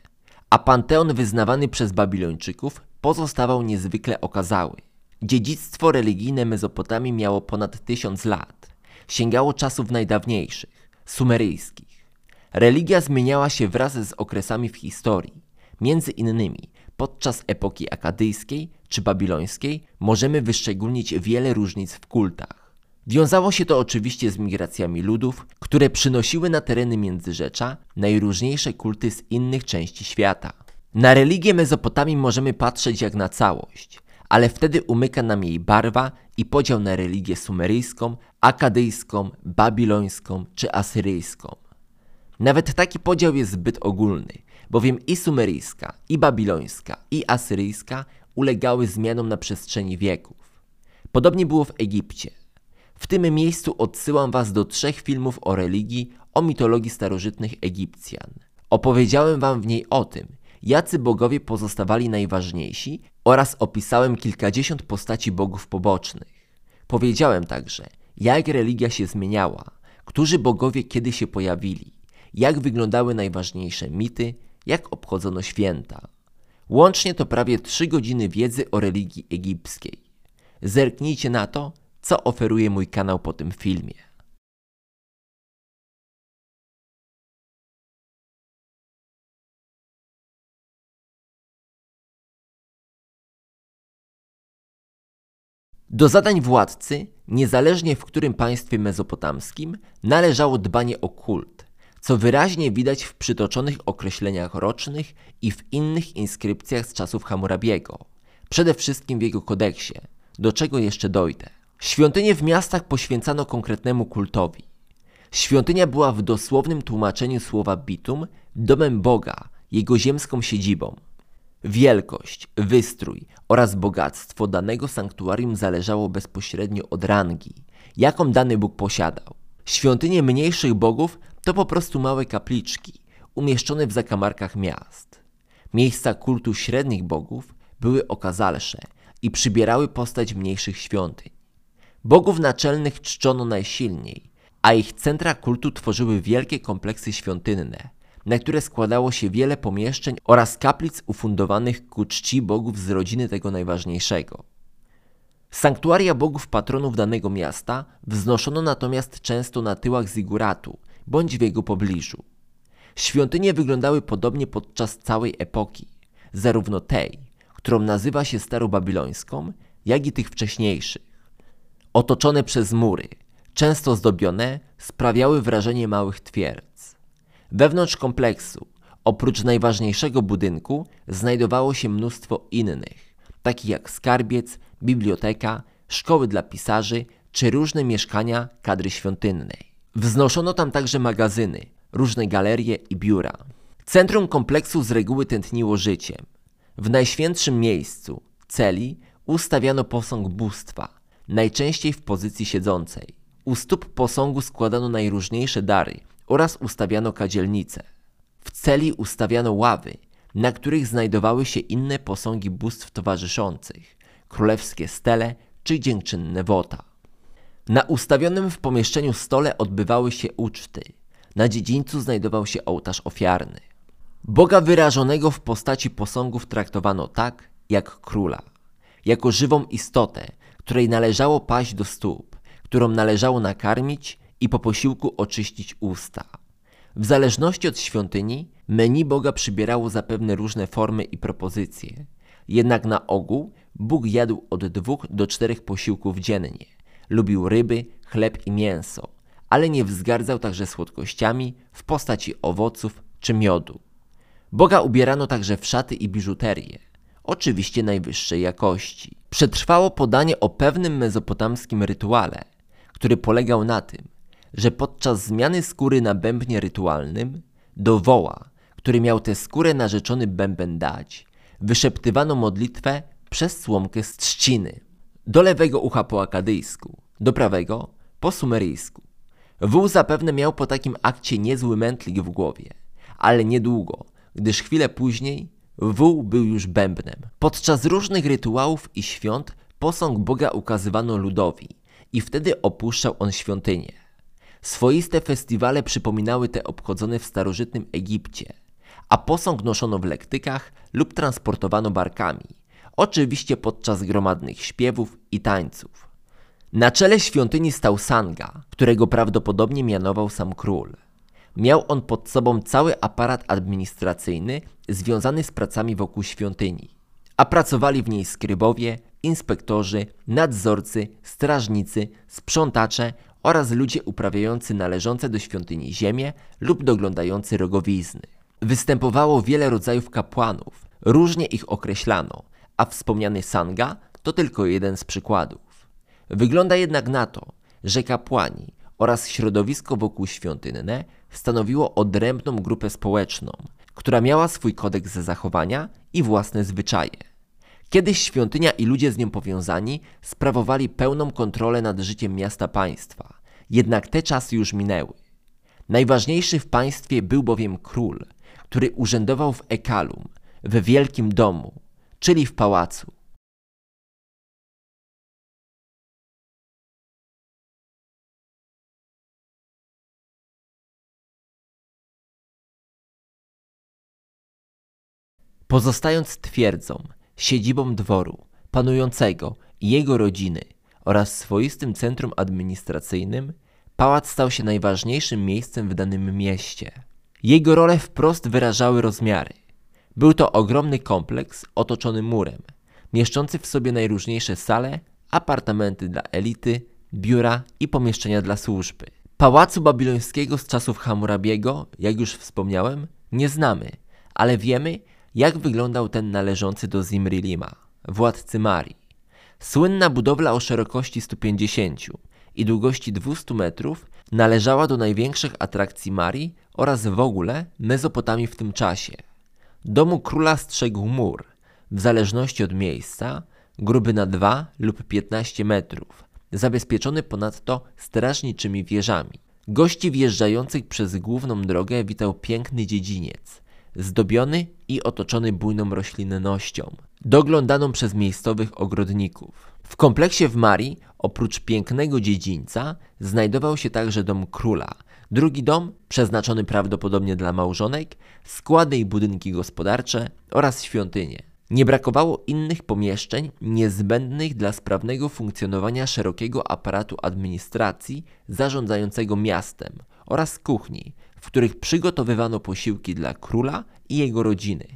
a panteon wyznawany przez Babilończyków pozostawał niezwykle okazały. Dziedzictwo religijne Mezopotamii miało ponad tysiąc lat. Sięgało czasów najdawniejszych, sumeryjskich. Religia zmieniała się wraz z okresami w historii. Między innymi podczas epoki akadyjskiej czy babilońskiej możemy wyszczególnić wiele różnic w kultach. Wiązało się to oczywiście z migracjami ludów, które przynosiły na tereny Międzyrzecza najróżniejsze kulty z innych części świata. Na religię Mezopotamii możemy patrzeć jak na całość, ale wtedy umyka nam jej barwa i podział na religię sumeryjską, akadyjską, babilońską czy asyryjską. Nawet taki podział jest zbyt ogólny, bowiem i sumeryjska, i babilońska, i asyryjska ulegały zmianom na przestrzeni wieków. Podobnie było w Egipcie. W tym miejscu odsyłam Was do trzech filmów o religii, o mitologii starożytnych Egipcjan. Opowiedziałem Wam w niej o tym, jacy bogowie pozostawali najważniejsi oraz opisałem kilkadziesiąt postaci bogów pobocznych. Powiedziałem także, jak religia się zmieniała, którzy bogowie kiedy się pojawili, jak wyglądały najważniejsze mity, jak obchodzono święta. Łącznie to prawie 3 godziny wiedzy o religii egipskiej. Zerknijcie na to, co oferuje mój kanał po tym filmie. Do zadań władcy, niezależnie w którym państwie mezopotamskim, należało dbanie o kult, co wyraźnie widać w przytoczonych określeniach rocznych i w innych inskrypcjach z czasów Hammurabiego, przede wszystkim w jego kodeksie, do czego jeszcze dojdę. Świątynie w miastach poświęcano konkretnemu kultowi. Świątynia była w dosłownym tłumaczeniu słowa bitum domem Boga, jego ziemską siedzibą. Wielkość, wystrój oraz bogactwo danego sanktuarium zależało bezpośrednio od rangi, jaką dany Bóg posiadał. Świątynie mniejszych bogów to po prostu małe kapliczki, umieszczone w zakamarkach miast. Miejsca kultu średnich bogów były okazalsze i przybierały postać mniejszych świątyń. Bogów naczelnych czczono najsilniej, a ich centra kultu tworzyły wielkie kompleksy świątynne, na które składało się wiele pomieszczeń oraz kaplic ufundowanych ku czci bogów z rodziny tego najważniejszego. Sanktuaria bogów patronów danego miasta wznoszono natomiast często na tyłach ziguratu bądź w jego pobliżu. Świątynie wyglądały podobnie podczas całej epoki, zarówno tej, którą nazywa się starobabilońską, jak i tych wcześniejszych. Otoczone przez mury, często zdobione, sprawiały wrażenie małych twierdz. Wewnątrz kompleksu, oprócz najważniejszego budynku, znajdowało się mnóstwo innych, takich jak skarbiec, biblioteka, szkoły dla pisarzy czy różne mieszkania kadry świątynnej. Wznoszono tam także magazyny, różne galerie i biura. Centrum kompleksu z reguły tętniło życiem. W najświętszym miejscu, celi, ustawiano posąg bóstwa, najczęściej w pozycji siedzącej. U stóp posągu składano najróżniejsze dary oraz ustawiano kadzielnice. W celi ustawiano ławy, na których znajdowały się inne posągi bóstw towarzyszących, królewskie stele czy dziękczynne wota. Na ustawionym w pomieszczeniu stole odbywały się uczty. Na dziedzińcu znajdował się ołtarz ofiarny. Boga wyrażonego w postaci posągów traktowano tak, jak króla, jako żywą istotę, której należało paść do stóp, którą należało nakarmić i po posiłku oczyścić usta. W zależności od świątyni, menu Boga przybierało zapewne różne formy i propozycje. Jednak na ogół Bóg jadł od dwóch do czterech posiłków dziennie. Lubił ryby, chleb i mięso, ale nie wzgardzał także słodkościami w postaci owoców czy miodu. Boga ubierano także w szaty i biżuterię, oczywiście najwyższej jakości. Przetrwało podanie o pewnym mezopotamskim rytuale, który polegał na tym, że podczas zmiany skóry na bębnie rytualnym do woła, który miał tę skórę narzeczony bęben dać, wyszeptywano modlitwę przez słomkę z trzciny. Do lewego ucha po akadyjsku, do prawego po sumeryjsku. Wół zapewne miał po takim akcie niezły mętlik w głowie, ale niedługo, gdyż chwilę później wół był już bębnem. Podczas różnych rytuałów i świąt posąg Boga ukazywano ludowi i wtedy opuszczał on świątynię. Swoiste festiwale przypominały te obchodzone w starożytnym Egipcie, a posąg noszono w lektykach lub transportowano barkami, oczywiście podczas gromadnych śpiewów i tańców. Na czele świątyni stał Sanga, którego prawdopodobnie mianował sam król. Miał on pod sobą cały aparat administracyjny związany z pracami wokół świątyni, a pracowali w niej skrybowie, inspektorzy, nadzorcy, strażnicy, sprzątacze oraz ludzie uprawiający należące do świątyni ziemię lub doglądający rogowizny. Występowało wiele rodzajów kapłanów, różnie ich określano, a wspomniany Sanga to tylko jeden z przykładów. Wygląda jednak na to, że kapłani oraz środowisko wokół świątynne stanowiło odrębną grupę społeczną, która miała swój kodeks zachowania i własne zwyczaje. Kiedyś świątynia i ludzie z nią powiązani sprawowali pełną kontrolę nad życiem miasta państwa. Jednak te czasy już minęły. Najważniejszy w państwie był bowiem król, który urzędował w Ekalum, w wielkim domu, czyli w pałacu. Pozostając twierdzą, siedzibą dworu, panującego i jego rodziny oraz swoistym centrum administracyjnym, pałac stał się najważniejszym miejscem w danym mieście. Jego role wprost wyrażały rozmiary. Był to ogromny kompleks otoczony murem, mieszczący w sobie najróżniejsze sale, apartamenty dla elity, biura i pomieszczenia dla służby. Pałacu babilońskiego z czasów Hammurabiego, jak już wspomniałem, nie znamy, ale wiemy, jak wyglądał ten należący do Zimrilima, władcy Marii. Słynna budowla o szerokości 150 i długości 200 metrów należała do największych atrakcji Marii oraz w ogóle Mezopotamii w tym czasie. Domu króla strzegł mur, w zależności od miejsca, gruby na 2 lub 15 metrów, zabezpieczony ponadto strażniczymi wieżami. Gości wjeżdżających przez główną drogę witał piękny dziedziniec, zdobiony i otoczony bujną roślinnością, doglądaną przez miejscowych ogrodników. W kompleksie w Marii, oprócz pięknego dziedzińca, znajdował się także dom króla, drugi dom, przeznaczony prawdopodobnie dla małżonek, składy i budynki gospodarcze oraz świątynie. Nie brakowało innych pomieszczeń niezbędnych dla sprawnego funkcjonowania szerokiego aparatu administracji zarządzającego miastem oraz kuchni, w których przygotowywano posiłki dla króla i jego rodziny.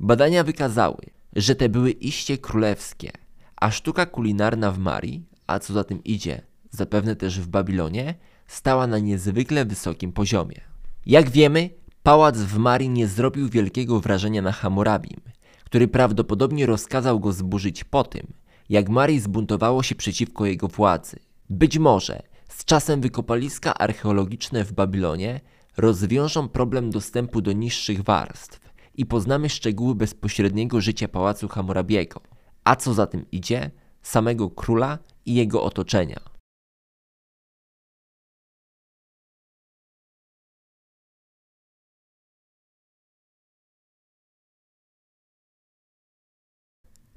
Badania wykazały, że te były iście królewskie, a sztuka kulinarna w Marii, a co za tym idzie, zapewne też w Babilonie, stała na niezwykle wysokim poziomie. Jak wiemy, pałac w Marii nie zrobił wielkiego wrażenia na Hammurabim, który prawdopodobnie rozkazał go zburzyć po tym, jak Marii zbuntowało się przeciwko jego władzy. Być może z czasem wykopaliska archeologiczne w Babilonie rozwiążą problem dostępu do niższych warstw i poznamy szczegóły bezpośredniego życia pałacu Hammurabiego, a co za tym idzie, samego króla i jego otoczenia.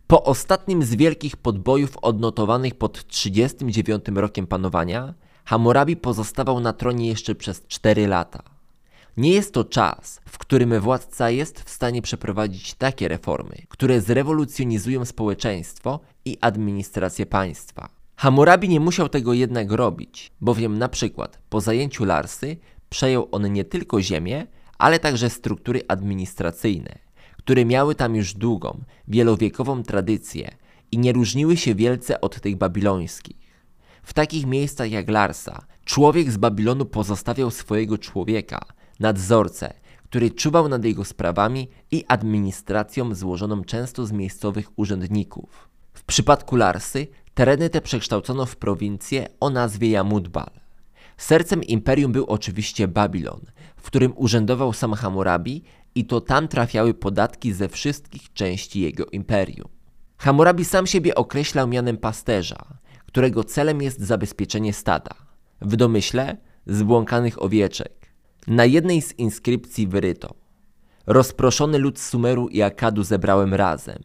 Po ostatnim z wielkich podbojów odnotowanych pod 39 rokiem panowania, Hammurabi pozostawał na tronie jeszcze przez 4 lata. Nie jest to czas, w którym władca jest w stanie przeprowadzić takie reformy, które zrewolucjonizują społeczeństwo i administrację państwa. Hammurabi nie musiał tego jednak robić, bowiem na przykład po zajęciu Larsy przejął on nie tylko ziemię, ale także struktury administracyjne, które miały tam już długą, wielowiekową tradycję i nie różniły się wielce od tych babilońskich. W takich miejscach jak Larsa, człowiek z Babilonu pozostawiał swojego człowieka, nadzorcę, który czuwał nad jego sprawami i administracją złożoną często z miejscowych urzędników. W przypadku Larsy tereny te przekształcono w prowincję o nazwie Jamudbal. Sercem imperium był oczywiście Babilon, w którym urzędował sam Hammurabi i to tam trafiały podatki ze wszystkich części jego imperium. Hammurabi sam siebie określał mianem pasterza, którego celem jest zabezpieczenie stada. W domyśle zbłąkanych owieczek. Na jednej z inskrypcji wyryto Rozproszony lud Sumeru i Akadu zebrałem razem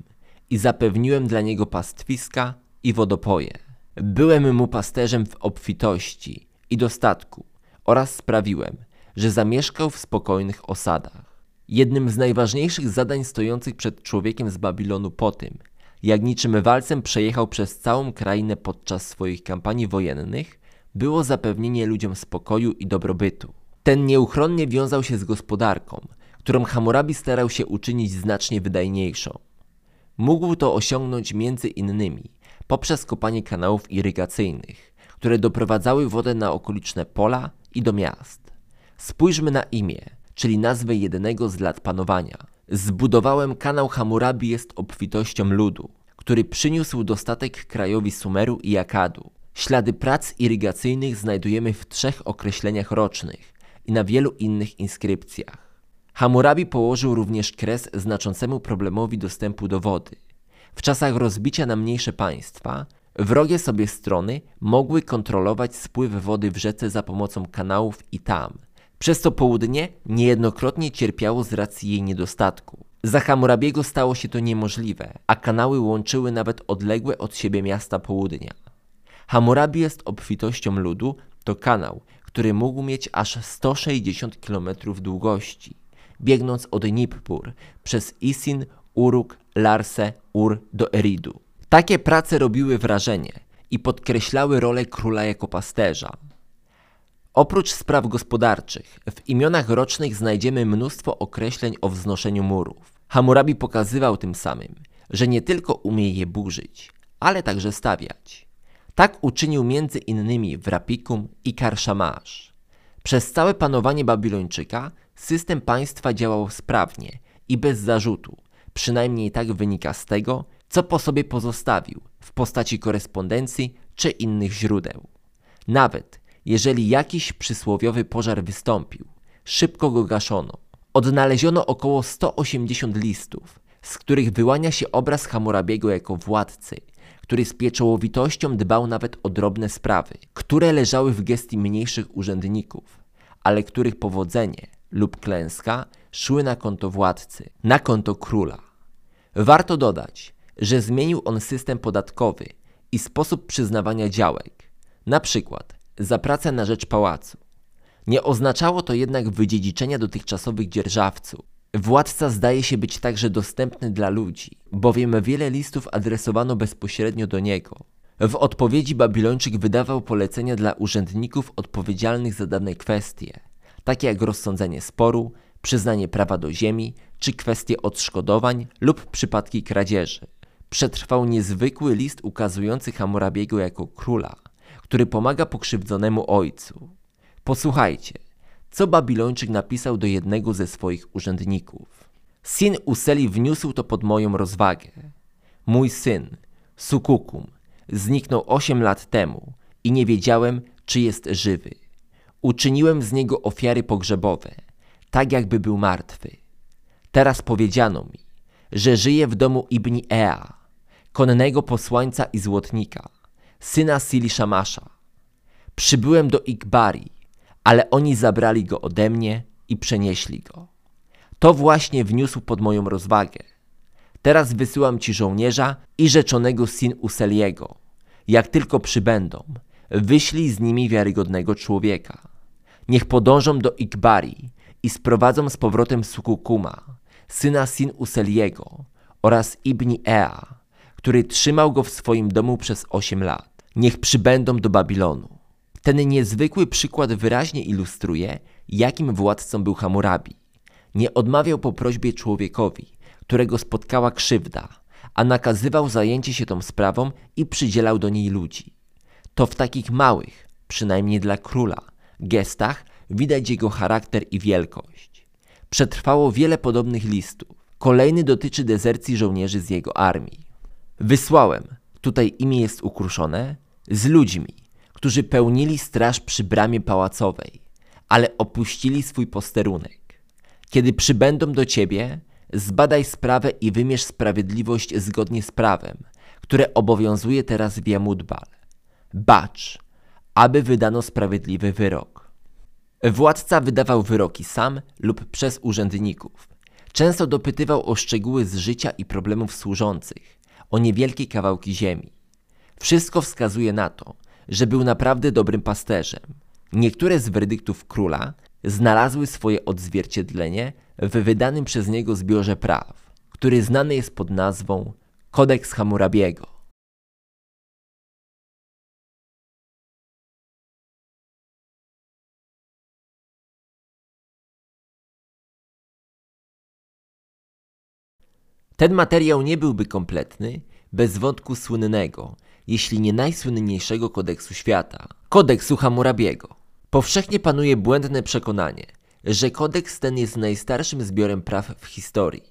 i zapewniłem dla niego pastwiska i wodopoje. Byłem mu pasterzem w obfitości i dostatku oraz sprawiłem, że zamieszkał w spokojnych osadach. Jednym z najważniejszych zadań stojących przed człowiekiem z Babilonu po tym, jak niczym walcem przejechał przez całą krainę podczas swoich kampanii wojennych, było zapewnienie ludziom spokoju i dobrobytu. Ten nieuchronnie wiązał się z gospodarką, którą Hammurabi starał się uczynić znacznie wydajniejszą. Mógł to osiągnąć między innymi poprzez kopanie kanałów irygacyjnych, które doprowadzały wodę na okoliczne pola i do miast. Spójrzmy na imię, czyli nazwę jednego z lat panowania. Zbudowałem kanał Hammurabi jest obfitością ludu, który przyniósł dostatek krajowi Sumeru i Akadu. Ślady prac irygacyjnych znajdujemy w trzech określeniach rocznych i na wielu innych inskrypcjach. Hammurabi położył również kres znaczącemu problemowi dostępu do wody. W czasach rozbicia na mniejsze państwa, wrogie sobie strony mogły kontrolować spływ wody w rzece za pomocą kanałów i tam, przez co południe niejednokrotnie cierpiało z racji jej niedostatku. Za Hammurabiego stało się to niemożliwe, a kanały łączyły nawet odległe od siebie miasta południa. Hammurabi jest obfitością ludu, to kanał, który mógł mieć aż 160 km długości, biegnąc od Nippur przez Isin, Uruk, Larse, Ur do Eridu. Takie prace robiły wrażenie i podkreślały rolę króla jako pasterza. Oprócz spraw gospodarczych, w imionach rocznych znajdziemy mnóstwo określeń o wznoszeniu murów. Hammurabi pokazywał tym samym, że nie tylko umie je burzyć, ale także stawiać. Tak uczynił między innymi w Rapikum i Karszamasz. Przez całe panowanie Babilończyka system państwa działał sprawnie i bez zarzutu, przynajmniej tak wynika z tego, co po sobie pozostawił w postaci korespondencji czy innych źródeł. Nawet jeżeli jakiś przysłowiowy pożar wystąpił, szybko go gaszono. Odnaleziono około 180 listów, z których wyłania się obraz Hammurabiego jako władcy, który z pieczołowitością dbał nawet o drobne sprawy, które leżały w gestii mniejszych urzędników, ale których powodzenie lub klęska szły na konto władcy, na konto króla. Warto dodać, że zmienił on system podatkowy i sposób przyznawania działek, na przykład za pracę na rzecz pałacu. Nie oznaczało to jednak wydziedziczenia dotychczasowych dzierżawców. Władca zdaje się być także dostępny dla ludzi, bowiem wiele listów adresowano bezpośrednio do niego. W odpowiedzi Babilończyk wydawał polecenia dla urzędników odpowiedzialnych za dane kwestie, takie jak rozsądzenie sporu, przyznanie prawa do ziemi, czy kwestie odszkodowań lub przypadki kradzieży. Przetrwał niezwykły list ukazujący Hammurabiego jako króla, który pomaga pokrzywdzonemu ojcu. Posłuchajcie, co Babilończyk napisał do jednego ze swoich urzędników. Sin Useli wniósł to pod moją rozwagę. Mój syn, Sukukum, zniknął osiem lat temu i nie wiedziałem, czy jest żywy. Uczyniłem z niego ofiary pogrzebowe, tak jakby był martwy. Teraz powiedziano mi, że żyje w domu Ibni Ea, konnego posłańca i złotnika, syna Sili Shamasza. Przybyłem do Ikbari, ale oni zabrali go ode mnie i przenieśli go. To właśnie wniósł pod moją rozwagę. Teraz wysyłam ci żołnierza i rzeczonego Sin Useliego. Jak tylko przybędą, wyślij z nimi wiarygodnego człowieka. Niech podążą do Ikbari i sprowadzą z powrotem Sukukuma, syna Sin Useliego oraz Ibni Ea, który trzymał go w swoim domu przez osiem lat. Niech przybędą do Babilonu. Ten niezwykły przykład wyraźnie ilustruje, jakim władcą był Hammurabi. Nie odmawiał po prośbie człowiekowi, którego spotkała krzywda, a nakazywał zajęcie się tą sprawą i przydzielał do niej ludzi. To w takich małych, przynajmniej dla króla, gestach widać jego charakter i wielkość. Przetrwało wiele podobnych listów. Kolejny dotyczy dezercji żołnierzy z jego armii. Wysłałem, tutaj imię jest ukruszone, z ludźmi, którzy pełnili straż przy bramie pałacowej, ale opuścili swój posterunek. Kiedy przybędą do ciebie, zbadaj sprawę i wymierz sprawiedliwość zgodnie z prawem, które obowiązuje teraz w Jamudbal. Bacz, aby wydano sprawiedliwy wyrok. Władca wydawał wyroki sam lub przez urzędników. Często dopytywał o szczegóły z życia i problemów służących, o niewielkie kawałki ziemi. Wszystko wskazuje na to, że był naprawdę dobrym pasterzem. Niektóre z werdyktów króla znalazły swoje odzwierciedlenie w wydanym przez niego zbiorze praw, który znany jest pod nazwą Kodeks Hammurabiego. Ten materiał nie byłby kompletny bez wątku słynnego, jeśli nie najsłynniejszego kodeksu świata kodeksu Hammurabiego. Powszechnie panuje błędne przekonanie, że kodeks ten jest najstarszym zbiorem praw w historii.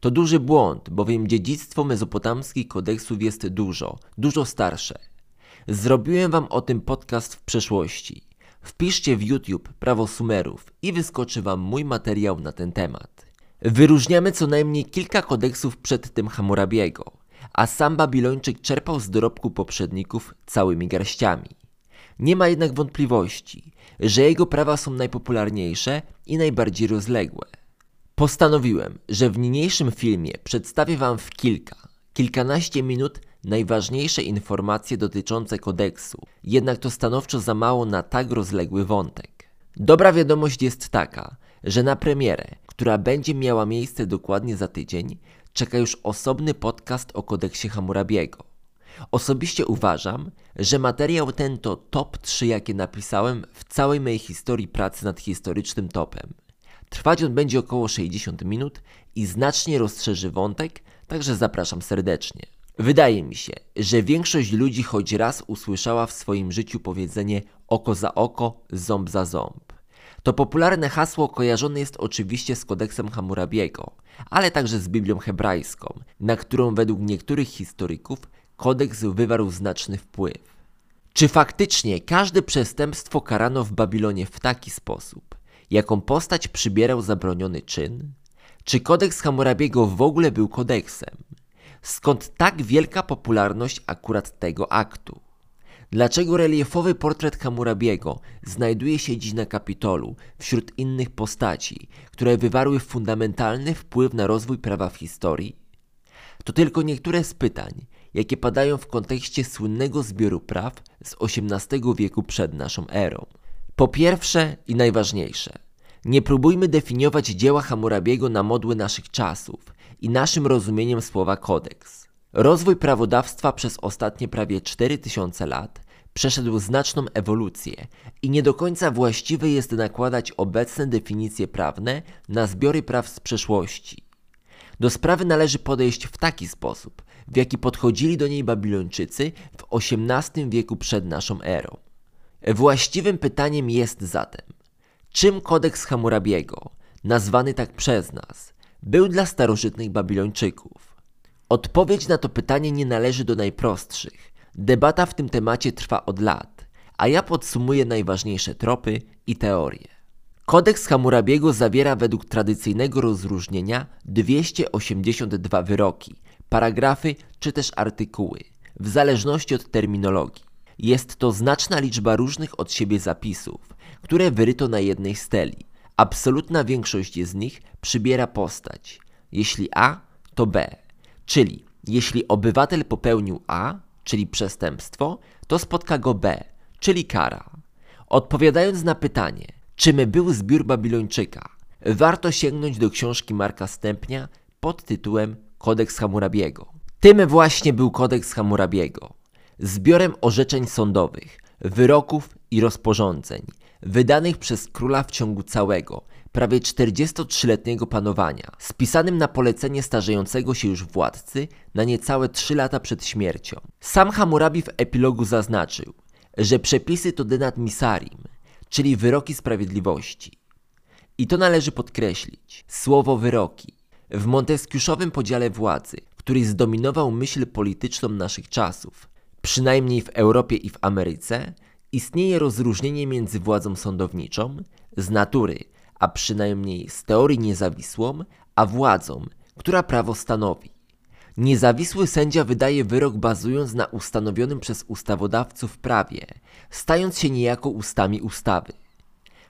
To duży błąd, bowiem dziedzictwo mezopotamskich kodeksów jest dużo, dużo starsze. Zrobiłem wam o tym podcast w przeszłości. Wpiszcie w YouTube prawo Sumerów i wyskoczy wam mój materiał na ten temat. Wyróżniamy co najmniej kilka kodeksów przed tym Hammurabiego, a sam Babilończyk czerpał z dorobku poprzedników całymi garściami. Nie ma jednak wątpliwości, że jego prawa są najpopularniejsze i najbardziej rozległe. Postanowiłem, że w niniejszym filmie przedstawię Wam w kilka, kilkanaście minut najważniejsze informacje dotyczące kodeksu, jednak to stanowczo za mało na tak rozległy wątek. Dobra wiadomość jest taka, że na premierę, która będzie miała miejsce dokładnie za tydzień, czeka już osobny podcast o kodeksie Hammurabiego. Osobiście uważam, że materiał ten to top 3, jakie napisałem w całej mojej historii pracy nad historycznym topem. Trwać on będzie około 60 minut i znacznie rozszerzy wątek, także zapraszam serdecznie. Wydaje mi się, że większość ludzi choć raz usłyszała w swoim życiu powiedzenie oko za oko, ząb za ząb. To popularne hasło kojarzone jest oczywiście z kodeksem Hammurabiego, ale także z Biblią hebrajską, na którą według niektórych historyków kodeks wywarł znaczny wpływ. Czy faktycznie każde przestępstwo karano w Babilonie w taki sposób, jaką postać przybierał zabroniony czyn? Czy kodeks Hammurabiego w ogóle był kodeksem? Skąd tak wielka popularność akurat tego aktu? Dlaczego reliefowy portret Hammurabiego znajduje się dziś na Kapitolu wśród innych postaci, które wywarły fundamentalny wpływ na rozwój prawa w historii? To tylko niektóre z pytań, jakie padają w kontekście słynnego zbioru praw z XVIII wieku przed naszą erą. Po pierwsze i najważniejsze, nie próbujmy definiować dzieła Hammurabiego na modły naszych czasów i naszym rozumieniem słowa kodeks. Rozwój prawodawstwa przez ostatnie prawie 4000 lat przeszedł znaczną ewolucję i nie do końca właściwe jest nakładać obecne definicje prawne na zbiory praw z przeszłości. Do sprawy należy podejść w taki sposób, w jaki podchodzili do niej Babilończycy w XVIII wieku przed naszą erą. Właściwym pytaniem jest zatem, czym kodeks Hammurabiego, nazwany tak przez nas, był dla starożytnych Babilończyków? Odpowiedź na to pytanie nie należy do najprostszych. Debata w tym temacie trwa od lat, a ja podsumuję najważniejsze tropy i teorie. Kodeks Hammurabiego zawiera według tradycyjnego rozróżnienia 282 wyroki, paragrafy czy też artykuły, w zależności od terminologii. Jest to znaczna liczba różnych od siebie zapisów, które wyryto na jednej steli. Absolutna większość z nich przybiera postać. Jeśli A, to B. Czyli jeśli obywatel popełnił A, czyli przestępstwo, to spotka go B, czyli kara. Odpowiadając na pytanie, czym był zbiór Babilończyka, warto sięgnąć do książki Marka Stępnia pod tytułem Kodeks Hammurabiego. Tym właśnie był Kodeks Hammurabiego. Zbiorem orzeczeń sądowych, wyroków i rozporządzeń, wydanych przez króla w ciągu całego, prawie 43-letniego panowania, spisanym na polecenie starzejącego się już władcy na niecałe 3 lata przed śmiercią. Sam Hammurabi w epilogu zaznaczył, że przepisy to denat misarim, czyli wyroki sprawiedliwości. I to należy podkreślić. Słowo wyroki. W monteskiuszowym podziale władzy, który zdominował myśl polityczną naszych czasów, przynajmniej w Europie i w Ameryce, istnieje rozróżnienie między władzą sądowniczą, z natury, a przynajmniej z teorii niezawisłą, a władzą, która prawo stanowi. Niezawisły sędzia wydaje wyrok bazując na ustanowionym przez ustawodawców prawie, stając się niejako ustami ustawy.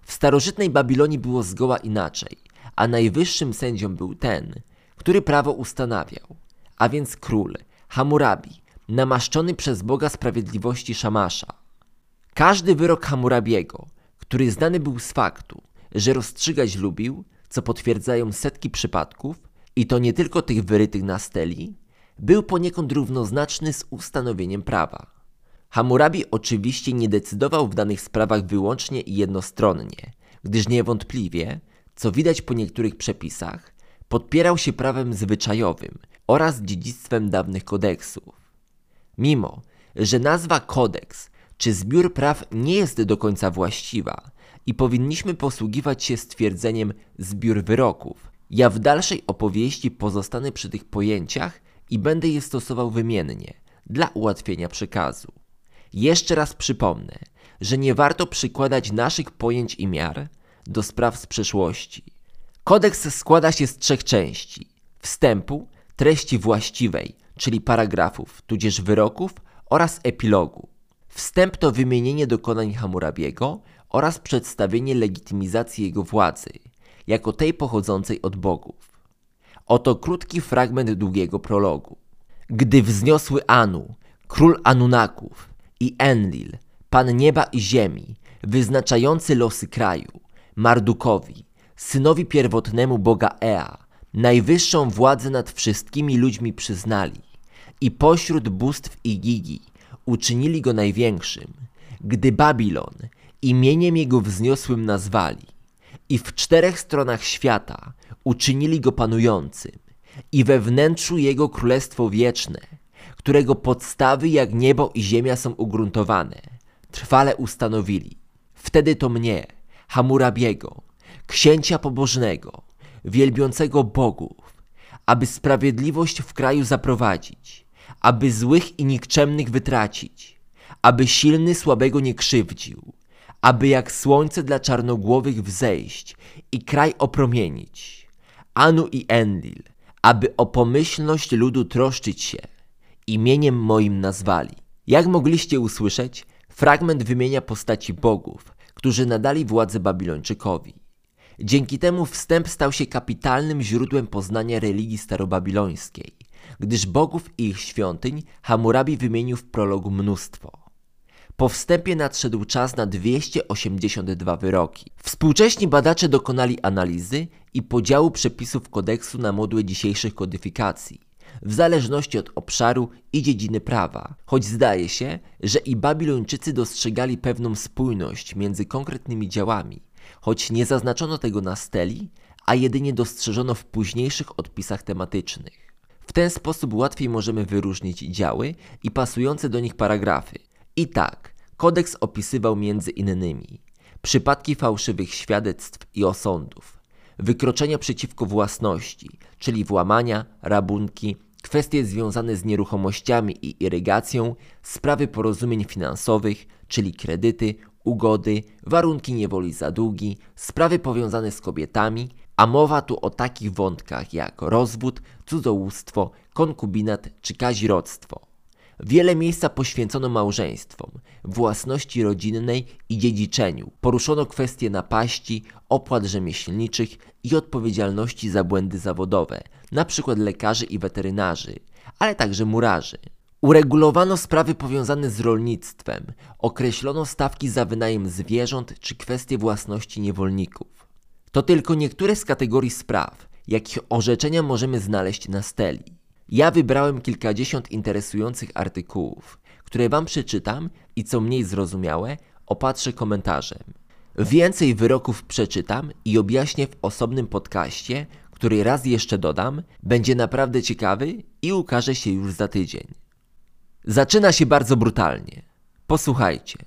W starożytnej Babilonii było zgoła inaczej, a najwyższym sędzią był ten, który prawo ustanawiał, a więc król, Hammurabi, namaszczony przez Boga Sprawiedliwości Szamasza. Każdy wyrok Hammurabiego, który znany był z faktu, że rozstrzygać lubił, co potwierdzają setki przypadków, i to nie tylko tych wyrytych na steli, był poniekąd równoznaczny z ustanowieniem prawa. Hammurabi oczywiście nie decydował w danych sprawach wyłącznie i jednostronnie, gdyż niewątpliwie, co widać po niektórych przepisach, podpierał się prawem zwyczajowym oraz dziedzictwem dawnych kodeksów. Mimo, że nazwa kodeks czy zbiór praw nie jest do końca właściwa i powinniśmy posługiwać się stwierdzeniem zbiór wyroków, ja w dalszej opowieści pozostanę przy tych pojęciach i będę je stosował wymiennie dla ułatwienia przekazu. Jeszcze raz przypomnę, że nie warto przykładać naszych pojęć i miar do spraw z przeszłości. Kodeks składa się z trzech części: wstępu, treści właściwej, czyli paragrafów, tudzież wyroków oraz epilogu. Wstęp to wymienienie dokonań Hammurabiego oraz przedstawienie legitymizacji jego władzy, jako tej pochodzącej od bogów. Oto krótki fragment długiego prologu. Gdy wzniosły Anu, król Anunaków i Enlil, pan nieba i ziemi, wyznaczający losy kraju, Mardukowi, synowi pierwotnemu boga Ea, najwyższą władzę nad wszystkimi ludźmi przyznali i pośród bóstw i gigi uczynili go największym, gdy Babilon imieniem jego wzniosłym nazwali i w czterech stronach świata uczynili go panującym i we wnętrzu jego królestwo wieczne, którego podstawy jak niebo i ziemia są ugruntowane, trwale ustanowili. Wtedy to mnie, Hamurabiego, księcia pobożnego, wielbiącego bogów, aby sprawiedliwość w kraju zaprowadzić, aby złych i nikczemnych wytracić, aby silny słabego nie krzywdził, aby jak słońce dla czarnogłowych wzejść i kraj opromienić. Anu i Enlil, aby o pomyślność ludu troszczyć się, imieniem moim nazwali. Jak mogliście usłyszeć, fragment wymienia postaci bogów, którzy nadali władzę Babilończykowi. Dzięki temu wstęp stał się kapitalnym źródłem poznania religii starobabilońskiej, gdyż bogów i ich świątyń Hammurabi wymienił w prologu mnóstwo. Po wstępie nadszedł czas na 282 wyroki. Współcześni badacze dokonali analizy i podziału przepisów kodeksu na modły dzisiejszych kodyfikacji, w zależności od obszaru i dziedziny prawa, choć zdaje się, że i Babilończycy dostrzegali pewną spójność między konkretnymi działami, choć nie zaznaczono tego na steli, a jedynie dostrzeżono w późniejszych odpisach tematycznych. W ten sposób łatwiej możemy wyróżnić działy i pasujące do nich paragrafy. I tak, kodeks opisywał między innymi przypadki fałszywych świadectw i osądów, wykroczenia przeciwko własności, czyli włamania, rabunki, kwestie związane z nieruchomościami i irygacją, sprawy porozumień finansowych, czyli kredyty, ugody, warunki niewoli za długi, sprawy powiązane z kobietami, a mowa tu o takich wątkach jak rozwód, cudzołóstwo, konkubinat czy kazirodztwo. Wiele miejsca poświęcono małżeństwom, własności rodzinnej i dziedziczeniu. Poruszono kwestie napaści, opłat rzemieślniczych i odpowiedzialności za błędy zawodowe, np. lekarzy i weterynarzy, ale także murarzy. Uregulowano sprawy powiązane z rolnictwem, określono stawki za wynajem zwierząt czy kwestie własności niewolników. To tylko niektóre z kategorii spraw, jakich orzeczenia możemy znaleźć na steli. Ja wybrałem kilkadziesiąt interesujących artykułów, które Wam przeczytam i co mniej zrozumiałe, opatrzę komentarzem. Więcej wyroków przeczytam i objaśnię w osobnym podcaście, który raz jeszcze dodam, będzie naprawdę ciekawy i ukaże się już za tydzień. Zaczyna się bardzo brutalnie. Posłuchajcie.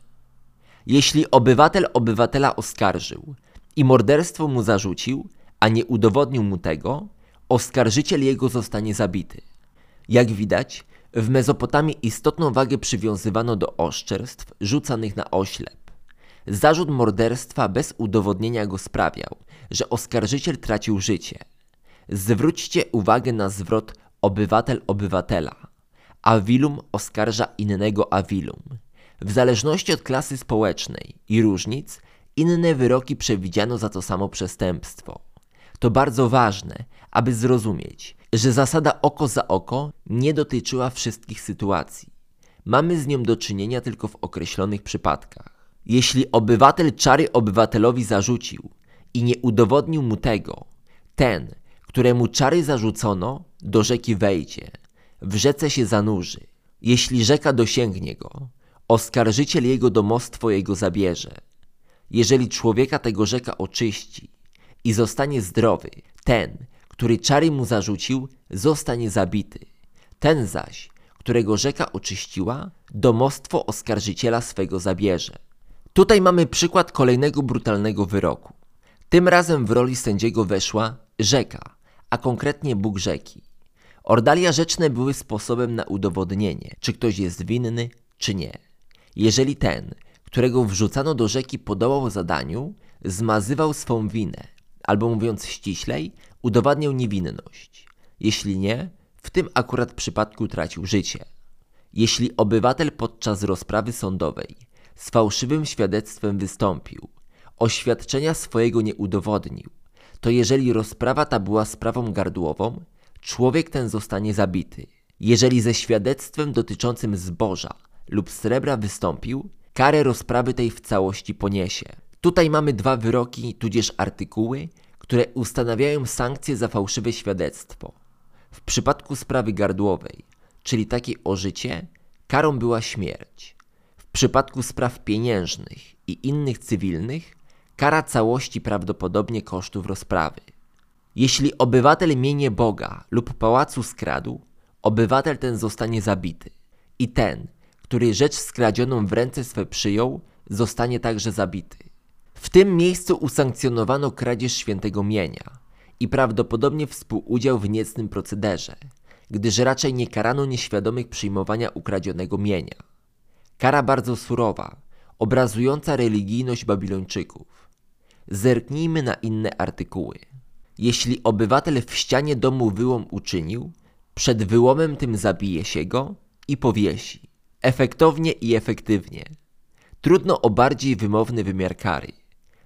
Jeśli obywatel obywatela oskarżył i morderstwo mu zarzucił, a nie udowodnił mu tego, oskarżyciel jego zostanie zabity. Jak widać, w Mezopotamii istotną wagę przywiązywano do oszczerstw rzucanych na oślep. Zarzut morderstwa bez udowodnienia go sprawiał, że oskarżyciel tracił życie. Zwróćcie uwagę na zwrot obywatel obywatela. Avilum oskarża innego avilum. W zależności od klasy społecznej i różnic, inne wyroki przewidziano za to samo przestępstwo. To bardzo ważne, aby zrozumieć, że zasada oko za oko nie dotyczyła wszystkich sytuacji. Mamy z nią do czynienia tylko w określonych przypadkach. Jeśli obywatel czary obywatelowi zarzucił i nie udowodnił mu tego, ten, któremu czary zarzucono, do rzeki wejdzie, w rzece się zanurzy. Jeśli rzeka dosięgnie go, oskarżyciel jego domostwo jego zabierze. Jeżeli człowieka tego rzeka oczyści i zostanie zdrowy, ten, który czary mu zarzucił, zostanie zabity. Ten zaś, którego rzeka oczyściła, domostwo oskarżyciela swego zabierze. Tutaj mamy przykład kolejnego brutalnego wyroku. Tym razem w roli sędziego weszła rzeka, a konkretnie Bóg rzeki. Ordalia rzeczne były sposobem na udowodnienie, czy ktoś jest winny, czy nie. Jeżeli ten, którego wrzucano do rzeki podołał zadaniu, zmazywał swą winę, albo mówiąc ściślej, udowadniał niewinność. Jeśli nie, W tym akurat przypadku tracił życie. Jeśli obywatel podczas rozprawy sądowej z fałszywym świadectwem wystąpił, oświadczenia swojego nie udowodnił, to jeżeli rozprawa ta była sprawą gardłową, człowiek ten zostanie zabity. Jeżeli ze świadectwem dotyczącym zboża lub srebra wystąpił, karę rozprawy tej w całości poniesie. Tutaj mamy dwa wyroki, tudzież artykuły, które ustanawiają sankcje za fałszywe świadectwo. W przypadku sprawy gardłowej, czyli takiej o życie, karą była śmierć. W przypadku spraw pieniężnych i innych cywilnych, kara całości prawdopodobnie kosztów rozprawy. Jeśli obywatel mienie Boga lub pałacu skradł, obywatel ten zostanie zabity. I ten, który rzecz skradzioną w ręce swe przyjął, zostanie także zabity. W tym miejscu usankcjonowano kradzież świętego mienia i prawdopodobnie współudział w niecnym procederze, gdyż raczej nie karano nieświadomych przyjmowania ukradzionego mienia. Kara bardzo surowa, obrazująca religijność Babilończyków. Zerknijmy na inne artykuły. Jeśli obywatel w ścianie domu wyłom uczynił, przed wyłomem tym zabije się go i powiesi. Efektownie i efektywnie. Trudno o bardziej wymowny wymiar kary.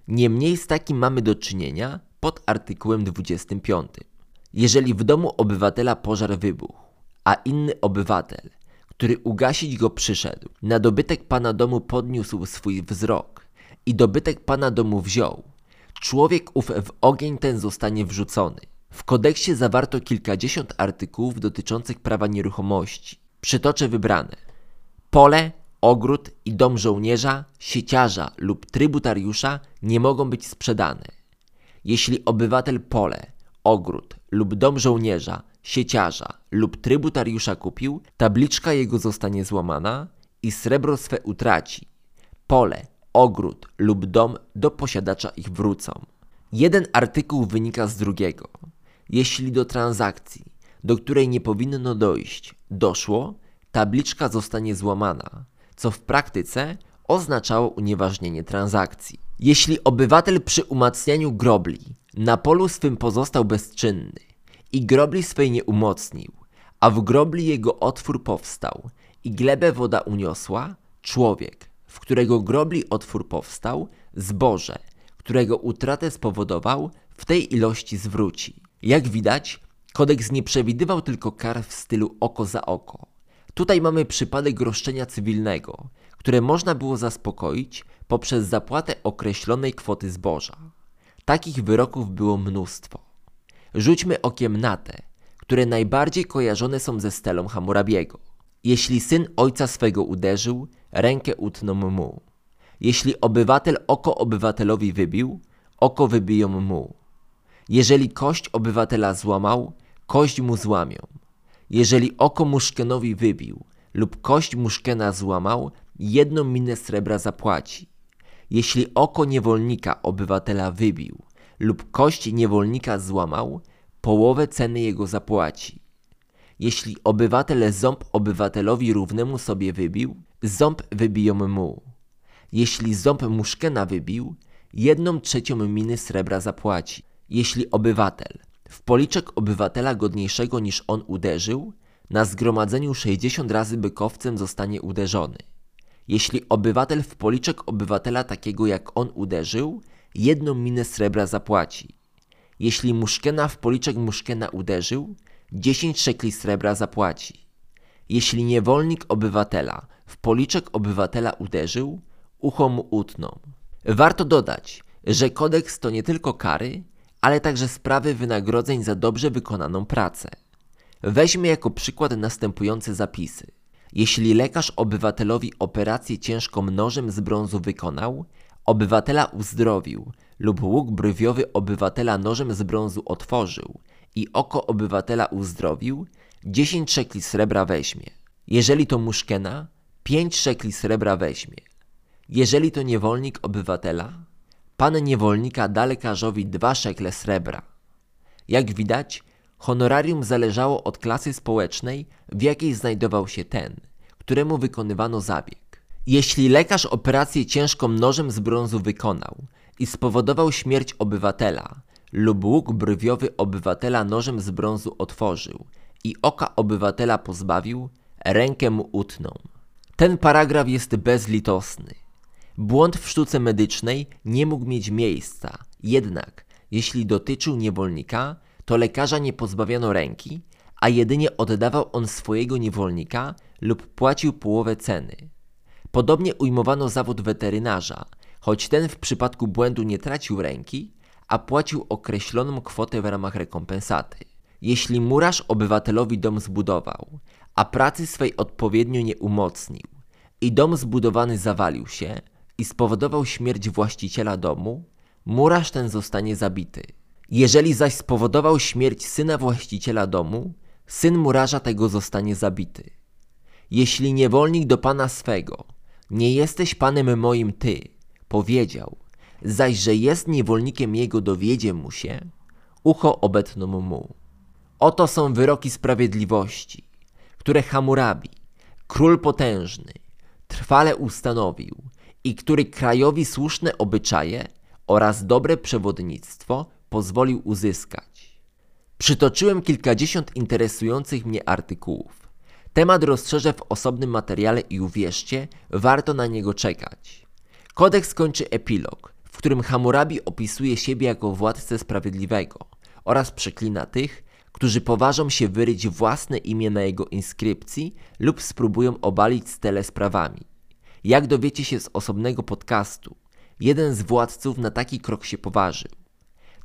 Niemniej z takim mamy do czynienia pod artykułem 25. Jeżeli w domu obywatela pożar wybuchł, a inny obywatel, który ugasić go przyszedł, na dobytek pana domu podniósł swój wzrok i dobytek pana domu wziął, człowiek ów w ogień ten zostanie wrzucony. W kodeksie zawarto kilkadziesiąt artykułów dotyczących prawa nieruchomości. Przytoczę wybrane. Pole, ogród i dom żołnierza, sieciarza lub trybutariusza nie mogą być sprzedane. Jeśli obywatel pole, ogród lub dom żołnierza, sieciarza lub trybutariusza kupił, tabliczka jego zostanie złamana i srebro swe utraci. Pole, ogród lub dom do posiadacza ich wrócą. Jeden artykuł wynika z drugiego. Jeśli do transakcji, do której nie powinno dojść, doszło, tabliczka zostanie złamana, co w praktyce oznaczało unieważnienie transakcji. Jeśli obywatel przy umacnianiu grobli na polu swym pozostał bezczynny i grobli swej nie umocnił, a w grobli jego otwór powstał i glebę woda uniosła, człowiek, w którego grobli otwór powstał, zboże, którego utratę spowodował, w tej ilości zwróci. Jak widać, kodeks nie przewidywał tylko kar w stylu oko za oko. Tutaj mamy przypadek roszczenia cywilnego, które można było zaspokoić poprzez zapłatę określonej kwoty zboża. Takich wyroków było mnóstwo. Rzućmy okiem na te, które najbardziej kojarzone są ze stelą Hammurabiego. Jeśli syn ojca swego uderzył, rękę utną mu. Jeśli obywatel oko obywatelowi wybił, oko wybiją mu. Jeżeli kość obywatela złamał, kość mu złamią. Jeżeli oko muszkenowi wybił lub kość muszkena złamał, jedną minę srebra zapłaci. Jeśli oko niewolnika obywatela wybił lub kość niewolnika złamał, połowę ceny jego zapłaci. Jeśli obywatel ząb obywatelowi równemu sobie wybił, ząb wybiją mu. Jeśli ząb muszkena wybił, jedną trzecią miny srebra zapłaci. Jeśli obywatel w policzek obywatela godniejszego niż on uderzył, na zgromadzeniu 60 razy bykowcem zostanie uderzony. Jeśli obywatel w policzek obywatela takiego jak on uderzył, jedną minę srebra zapłaci. Jeśli muszkena w policzek muszkena uderzył, 10 szekli srebra zapłaci. Jeśli niewolnik obywatela w policzek obywatela uderzył, ucho mu utną. Warto dodać, że kodeks to nie tylko kary, ale także sprawy wynagrodzeń za dobrze wykonaną pracę. Weźmy jako przykład następujące zapisy. Jeśli lekarz obywatelowi operację ciężką nożem z brązu wykonał, obywatela uzdrowił lub łuk brwiowy obywatela nożem z brązu otworzył i oko obywatela uzdrowił, 10 szekli srebra weźmie. Jeżeli to muszkena, 5 szekli srebra weźmie. Jeżeli to niewolnik obywatela, pan niewolnika da lekarzowi dwa szekle srebra. Jak widać, honorarium zależało od klasy społecznej, w jakiej znajdował się ten, któremu wykonywano zabieg. Jeśli lekarz operację ciężką nożem z brązu wykonał i spowodował śmierć obywatela, lub łuk brwiowy obywatela nożem z brązu otworzył i oka obywatela pozbawił, rękę mu utną. Ten paragraf jest bezlitosny. Błąd w sztuce medycznej nie mógł mieć miejsca, jednak jeśli dotyczył niewolnika, to lekarza nie pozbawiano ręki, a jedynie oddawał on swojego niewolnika lub płacił połowę ceny. Podobnie ujmowano zawód weterynarza, choć ten w przypadku błędu nie tracił ręki, a płacił określoną kwotę w ramach rekompensaty. Jeśli murarz obywatelowi dom zbudował, a pracy swej odpowiednio nie umocnił i dom zbudowany zawalił się i spowodował śmierć właściciela domu, murarz ten zostanie zabity. Jeżeli zaś spowodował śmierć syna właściciela domu, syn murarza tego zostanie zabity. Jeśli niewolnik do pana swego, nie jesteś panem moim ty, powiedział, zaś że jest niewolnikiem jego dowiedzie mu się, ucho obetną mu. Oto są wyroki sprawiedliwości, które Hammurabi, król potężny, trwale ustanowił i który krajowi słuszne obyczaje oraz dobre przewodnictwo pozwolił uzyskać. Przytoczyłem kilkadziesiąt interesujących mnie artykułów. Temat rozszerzę w osobnym materiale i uwierzcie, warto na niego czekać. Kodeks kończy epilog, w którym Hammurabi opisuje siebie jako władcę sprawiedliwego oraz przeklina tych, którzy poważą się wyryć własne imię na jego inskrypcji lub spróbują obalić stele sprawami. Jak dowiecie się z osobnego podcastu, jeden z władców na taki krok się poważył.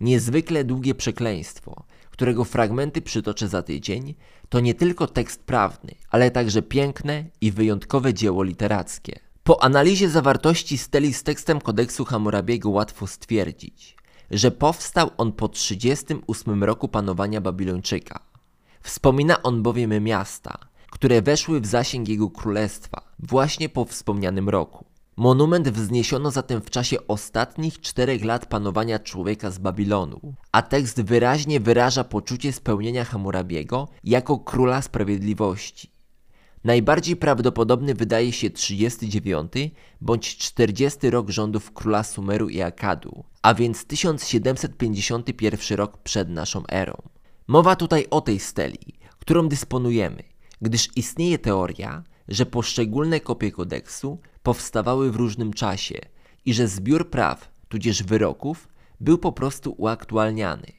Niezwykle długie przekleństwo, którego fragmenty przytoczę za tydzień, to nie tylko tekst prawny, ale także piękne i wyjątkowe dzieło literackie. Po analizie zawartości steli z tekstem kodeksu Hammurabiego łatwo stwierdzić, że powstał on po 38 roku panowania Babilończyka. Wspomina on bowiem miasta, które weszły w zasięg jego królestwa właśnie po wspomnianym roku. Monument wzniesiono zatem w czasie ostatnich czterech lat panowania człowieka z Babilonu, a tekst wyraźnie wyraża poczucie spełnienia Hammurabiego jako króla sprawiedliwości. Najbardziej prawdopodobny wydaje się 39 bądź 40 rok rządów króla Sumeru i Akadu, a więc 1751 rok przed naszą erą. Mowa tutaj o tej steli, którą dysponujemy, gdyż istnieje teoria, że poszczególne kopie kodeksu powstawały w różnym czasie i że zbiór praw, tudzież wyroków, był po prostu uaktualniany.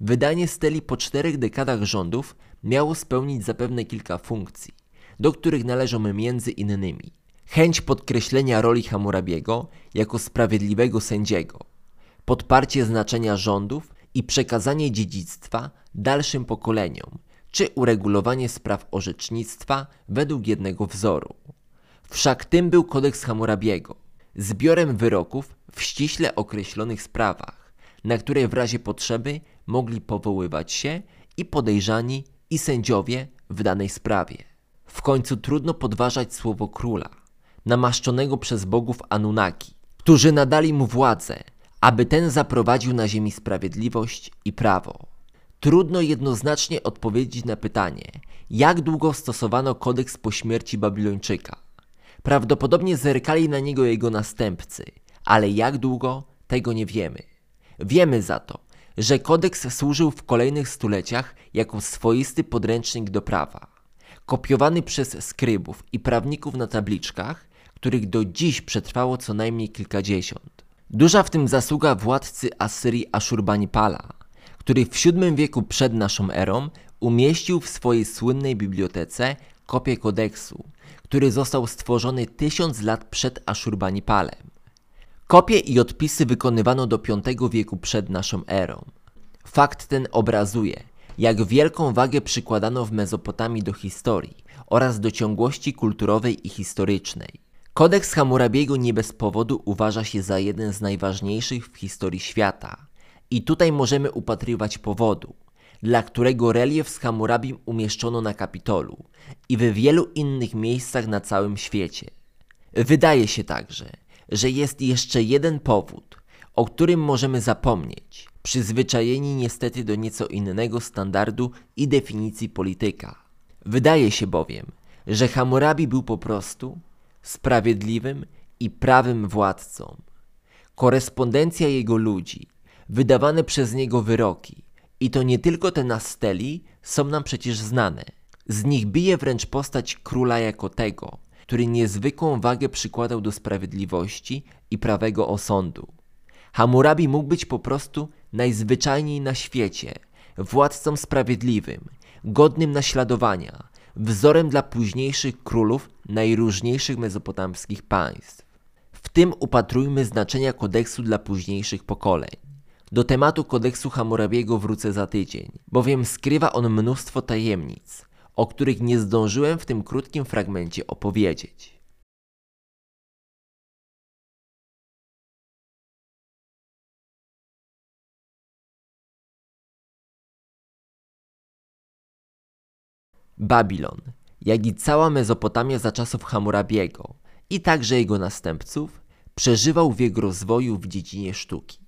Wydanie steli po czterech dekadach rządów miało spełnić zapewne kilka funkcji, do których należą między innymi chęć podkreślenia roli Hammurabiego jako sprawiedliwego sędziego, podparcie znaczenia rządów i przekazanie dziedzictwa dalszym pokoleniom, czy uregulowanie spraw orzecznictwa według jednego wzoru. Wszak tym był kodeks Hammurabiego, zbiorem wyroków w ściśle określonych sprawach, na które w razie potrzeby mogli powoływać się i podejrzani, i sędziowie w danej sprawie. W końcu trudno podważać słowo króla, namaszczonego przez bogów Anunnaki, którzy nadali mu władzę, aby ten zaprowadził na ziemi sprawiedliwość i prawo. Trudno jednoznacznie odpowiedzieć na pytanie, jak długo stosowano kodeks po śmierci Babilończyka. Prawdopodobnie zerkali na niego jego następcy, ale jak długo, tego nie wiemy. Wiemy za to, że kodeks służył w kolejnych stuleciach jako swoisty podręcznik do prawa, kopiowany przez skrybów i prawników na tabliczkach, których do dziś przetrwało co najmniej kilkadziesiąt. Duża w tym zasługa władcy Asyrii Ashurbanipala, który w VII wieku przed naszą erą umieścił w swojej słynnej bibliotece kopię kodeksu, który został stworzony tysiąc lat przed Ashurbanipalem. Kopie i odpisy wykonywano do V wieku przed naszą erą. Fakt ten obrazuje, jak wielką wagę przykładano w Mezopotamii do historii oraz do ciągłości kulturowej i historycznej. Kodeks Hammurabiego nie bez powodu uważa się za jeden z najważniejszych w historii świata. I tutaj możemy upatrywać powodu, dla którego relief z Hammurabim umieszczono na Kapitolu i w wielu innych miejscach na całym świecie. Wydaje się także, że jest jeszcze jeden powód, o którym możemy zapomnieć, przyzwyczajeni niestety do nieco innego standardu i definicji polityka. Wydaje się bowiem, że Hammurabi był po prostu sprawiedliwym i prawym władcą. Korespondencja jego ludzi, wydawane przez niego wyroki, i to nie tylko te na steli, są nam przecież znane. Z nich bije wręcz postać króla jako tego, który niezwykłą wagę przykładał do sprawiedliwości i prawego osądu. Hammurabi mógł być po prostu najzwyczajniej na świecie, władcą sprawiedliwym, godnym naśladowania, wzorem dla późniejszych królów najróżniejszych mezopotamskich państw. W tym upatrujmy znaczenia kodeksu dla późniejszych pokoleń. Do tematu kodeksu Hammurabiego wrócę za tydzień, bowiem skrywa on mnóstwo tajemnic, o których nie zdążyłem w tym krótkim fragmencie opowiedzieć. Babilon, jak i cała Mezopotamia za czasów Hammurabiego i także jego następców, przeżywał wiek rozwoju w dziedzinie sztuki.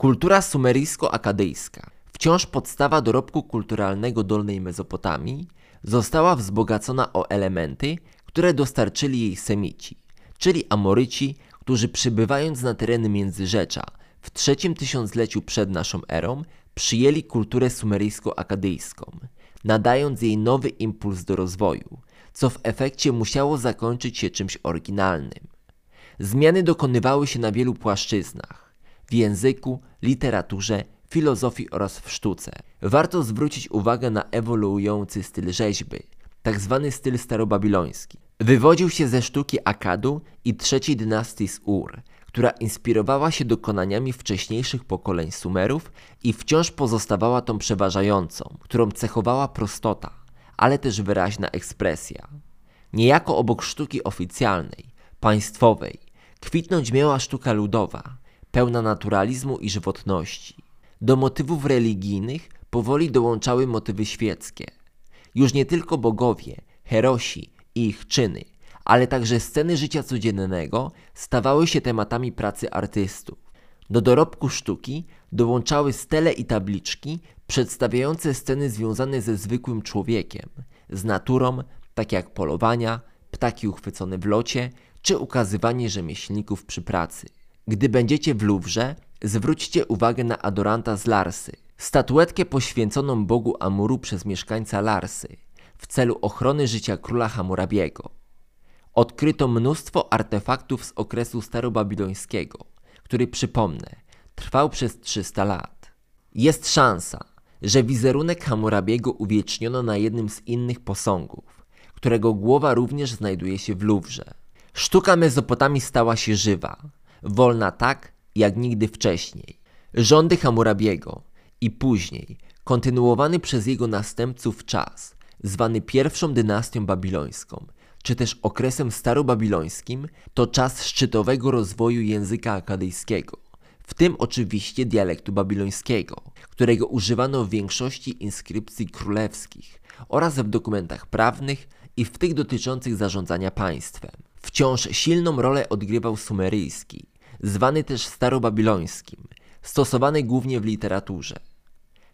Kultura sumeryjsko-akadyjska, wciąż podstawa dorobku kulturalnego Dolnej Mezopotamii, została wzbogacona o elementy, które dostarczyli jej Semici, czyli Amoryci, którzy przybywając na tereny Międzyrzecza w trzecim tysiącleciu przed naszą erą przyjęli kulturę sumeryjsko-akadyjską, nadając jej nowy impuls do rozwoju, co w efekcie musiało zakończyć się czymś oryginalnym. Zmiany dokonywały się na wielu płaszczyznach w języku, literaturze, filozofii oraz w sztuce. Warto zwrócić uwagę na ewoluujący styl rzeźby, tak zwany styl starobabiloński. Wywodził się ze sztuki Akadu i trzeciej dynastii z Ur, która inspirowała się dokonaniami wcześniejszych pokoleń Sumerów i wciąż pozostawała tą przeważającą, którą cechowała prostota, ale też wyraźna ekspresja. Niejako obok sztuki oficjalnej, państwowej, kwitnąć miała sztuka ludowa, pełna naturalizmu i żywotności. Do motywów religijnych powoli dołączały motywy świeckie. Już nie tylko bogowie, herosi i ich czyny, ale także sceny życia codziennego stawały się tematami pracy artystów. Do dorobku sztuki dołączały stele i tabliczki przedstawiające sceny związane ze zwykłym człowiekiem, z naturą, takie jak polowania, ptaki uchwycone w locie, czy ukazywanie rzemieślników przy pracy. Gdy będziecie w Louvre, zwróćcie uwagę na adoranta z Larsy, statuetkę poświęconą bogu Amuru przez mieszkańca Larsy w celu ochrony życia króla Hammurabiego. Odkryto mnóstwo artefaktów z okresu starobabilońskiego, który przypomnę, trwał przez 300 lat. Jest szansa, że wizerunek Hammurabiego uwieczniono na jednym z innych posągów, którego głowa również znajduje się w Luwrze. Sztuka Mezopotamii stała się żywa, wolna tak, jak nigdy wcześniej. Rządy Hammurabiego i później kontynuowany przez jego następców czas, zwany pierwszą dynastią babilońską, czy też okresem starobabilońskim, to czas szczytowego rozwoju języka akadyjskiego, w tym oczywiście dialektu babilońskiego, którego używano w większości inskrypcji królewskich oraz w dokumentach prawnych i w tych dotyczących zarządzania państwem. Wciąż silną rolę odgrywał sumeryjski, zwany też starobabilońskim, stosowany głównie w literaturze.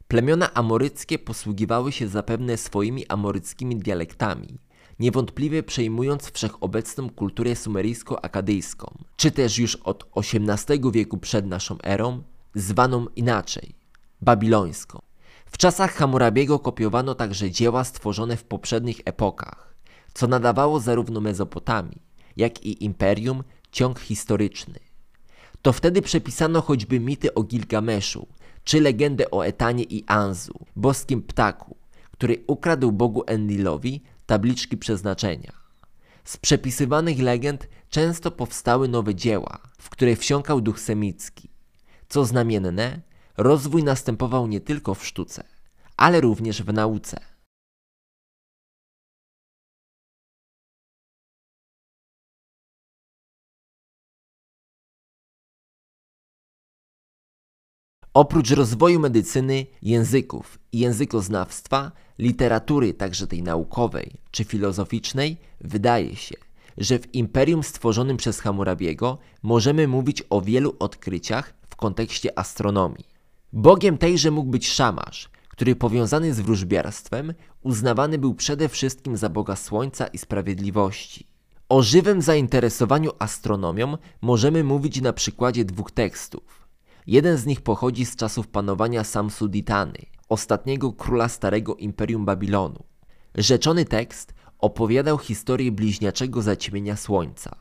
Plemiona amoryckie posługiwały się zapewne swoimi amoryckimi dialektami, niewątpliwie przejmując wszechobecną kulturę sumeryjsko-akadyjską, czy też już od XVIII wieku przed naszą erą, zwaną inaczej babilońską. W czasach Hammurabiego kopiowano także dzieła stworzone w poprzednich epokach, co nadawało zarówno Mezopotamii, jak i imperium ciąg historyczny. To wtedy przepisano choćby mity o Gilgameszu, czy legendę o Etanie i Anzu, boskim ptaku, który ukradł bogu Enlilowi tabliczki przeznaczenia. Z przepisywanych legend często powstały nowe dzieła, w które wsiąkał duch semicki. Co znamienne, rozwój następował nie tylko w sztuce, ale również w nauce. Oprócz rozwoju medycyny, języków i językoznawstwa, literatury, także tej naukowej czy filozoficznej, wydaje się, że w imperium stworzonym przez Hammurabiego możemy mówić o wielu odkryciach w kontekście astronomii. Bogiem tejże mógł być Szamasz, który powiązany z wróżbiarstwem uznawany był przede wszystkim za Boga Słońca i Sprawiedliwości. O żywym zainteresowaniu astronomią możemy mówić na przykładzie dwóch tekstów. Jeden z nich pochodzi z czasów panowania Samsuditany, ostatniego króla starego Imperium Babilonu. Rzeczony tekst opowiadał historię bliźniaczego zaćmienia Słońca.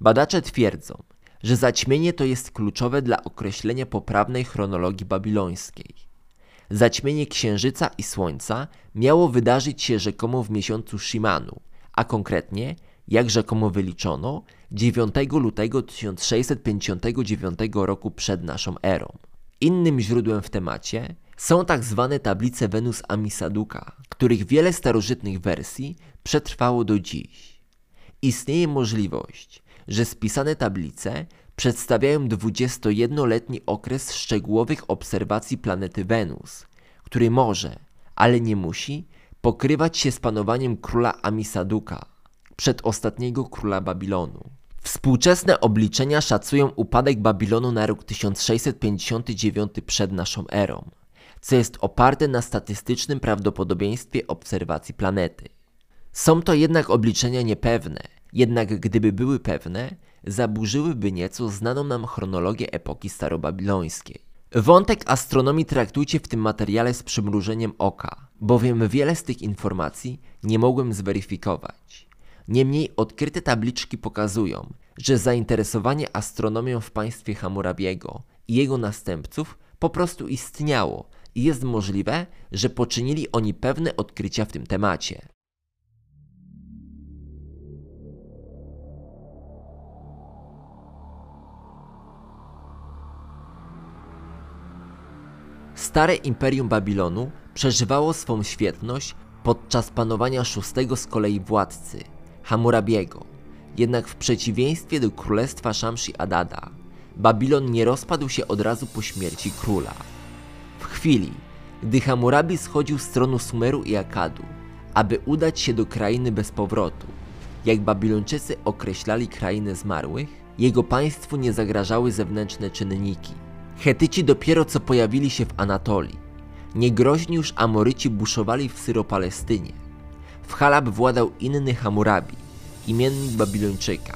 Badacze twierdzą, że zaćmienie to jest kluczowe dla określenia poprawnej chronologii babilońskiej. Zaćmienie Księżyca i Słońca miało wydarzyć się rzekomo w miesiącu Shimanu, a konkretnie, jak rzekomo wyliczono, 9 lutego 1659 roku przed naszą erą. Innym źródłem w temacie są tak zwane tablice Wenus Amisaduka, których wiele starożytnych wersji przetrwało do dziś. Istnieje możliwość, że spisane tablice przedstawiają 21-letni okres szczegółowych obserwacji planety Wenus, który może, ale nie musi, pokrywać się z panowaniem króla Amisaduka, przedostatniego króla Babilonu. Współczesne obliczenia szacują upadek Babilonu na rok 1659 przed naszą erą, co jest oparte na statystycznym prawdopodobieństwie obserwacji planety. Są to jednak obliczenia niepewne, jednak gdyby były pewne, zaburzyłyby nieco znaną nam chronologię epoki starobabilońskiej. Wątek astronomii traktujcie w tym materiale z przymrużeniem oka, bowiem wiele z tych informacji nie mogłem zweryfikować. Niemniej odkryte tabliczki pokazują, że zainteresowanie astronomią w państwie Hammurabiego i jego następców po prostu istniało i jest możliwe, że poczynili oni pewne odkrycia w tym temacie. Stare Imperium Babilonu przeżywało swą świetność podczas panowania szóstego z kolei władcy, Hammurabiego. Jednak w przeciwieństwie do królestwa Shamshi Adada, Babilon nie rozpadł się od razu po śmierci króla. W chwili, gdy Hammurabi schodził z tronu Sumeru i Akadu, aby udać się do krainy bez powrotu, jak Babilończycy określali krainę zmarłych, jego państwu nie zagrażały zewnętrzne czynniki – Chetyci dopiero co pojawili się w Anatolii. Niegroźni już Amoryci buszowali w Syropalestynie. W Halab władał inny Hammurabi, imiennik Babilończyka.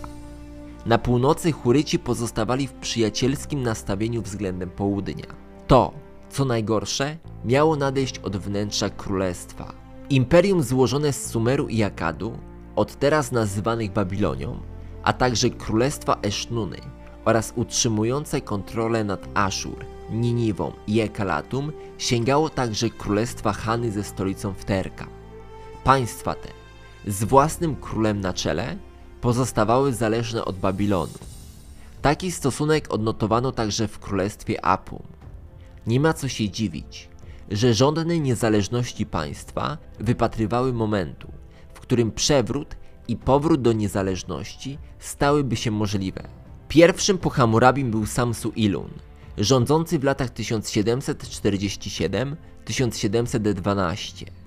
Na północy Huryci pozostawali w przyjacielskim nastawieniu względem południa. To, co najgorsze, miało nadejść od wnętrza królestwa. Imperium złożone z Sumeru i Akadu, od teraz nazywanych Babilonią, a także królestwa Esznuny, oraz utrzymujące kontrolę nad Aszur, Niniwą i Ekalatum sięgało także królestwa Hany ze stolicą w Terka. Państwa te, z własnym królem na czele, pozostawały zależne od Babilonu. Taki stosunek odnotowano także w królestwie Apum. Nie ma co się dziwić, że rządy niezależności państwa wypatrywały momentu, w którym przewrót i powrót do niezależności stałyby się możliwe. Pierwszym po Hammurabim był Samsu Ilun, rządzący w latach 1747-1712.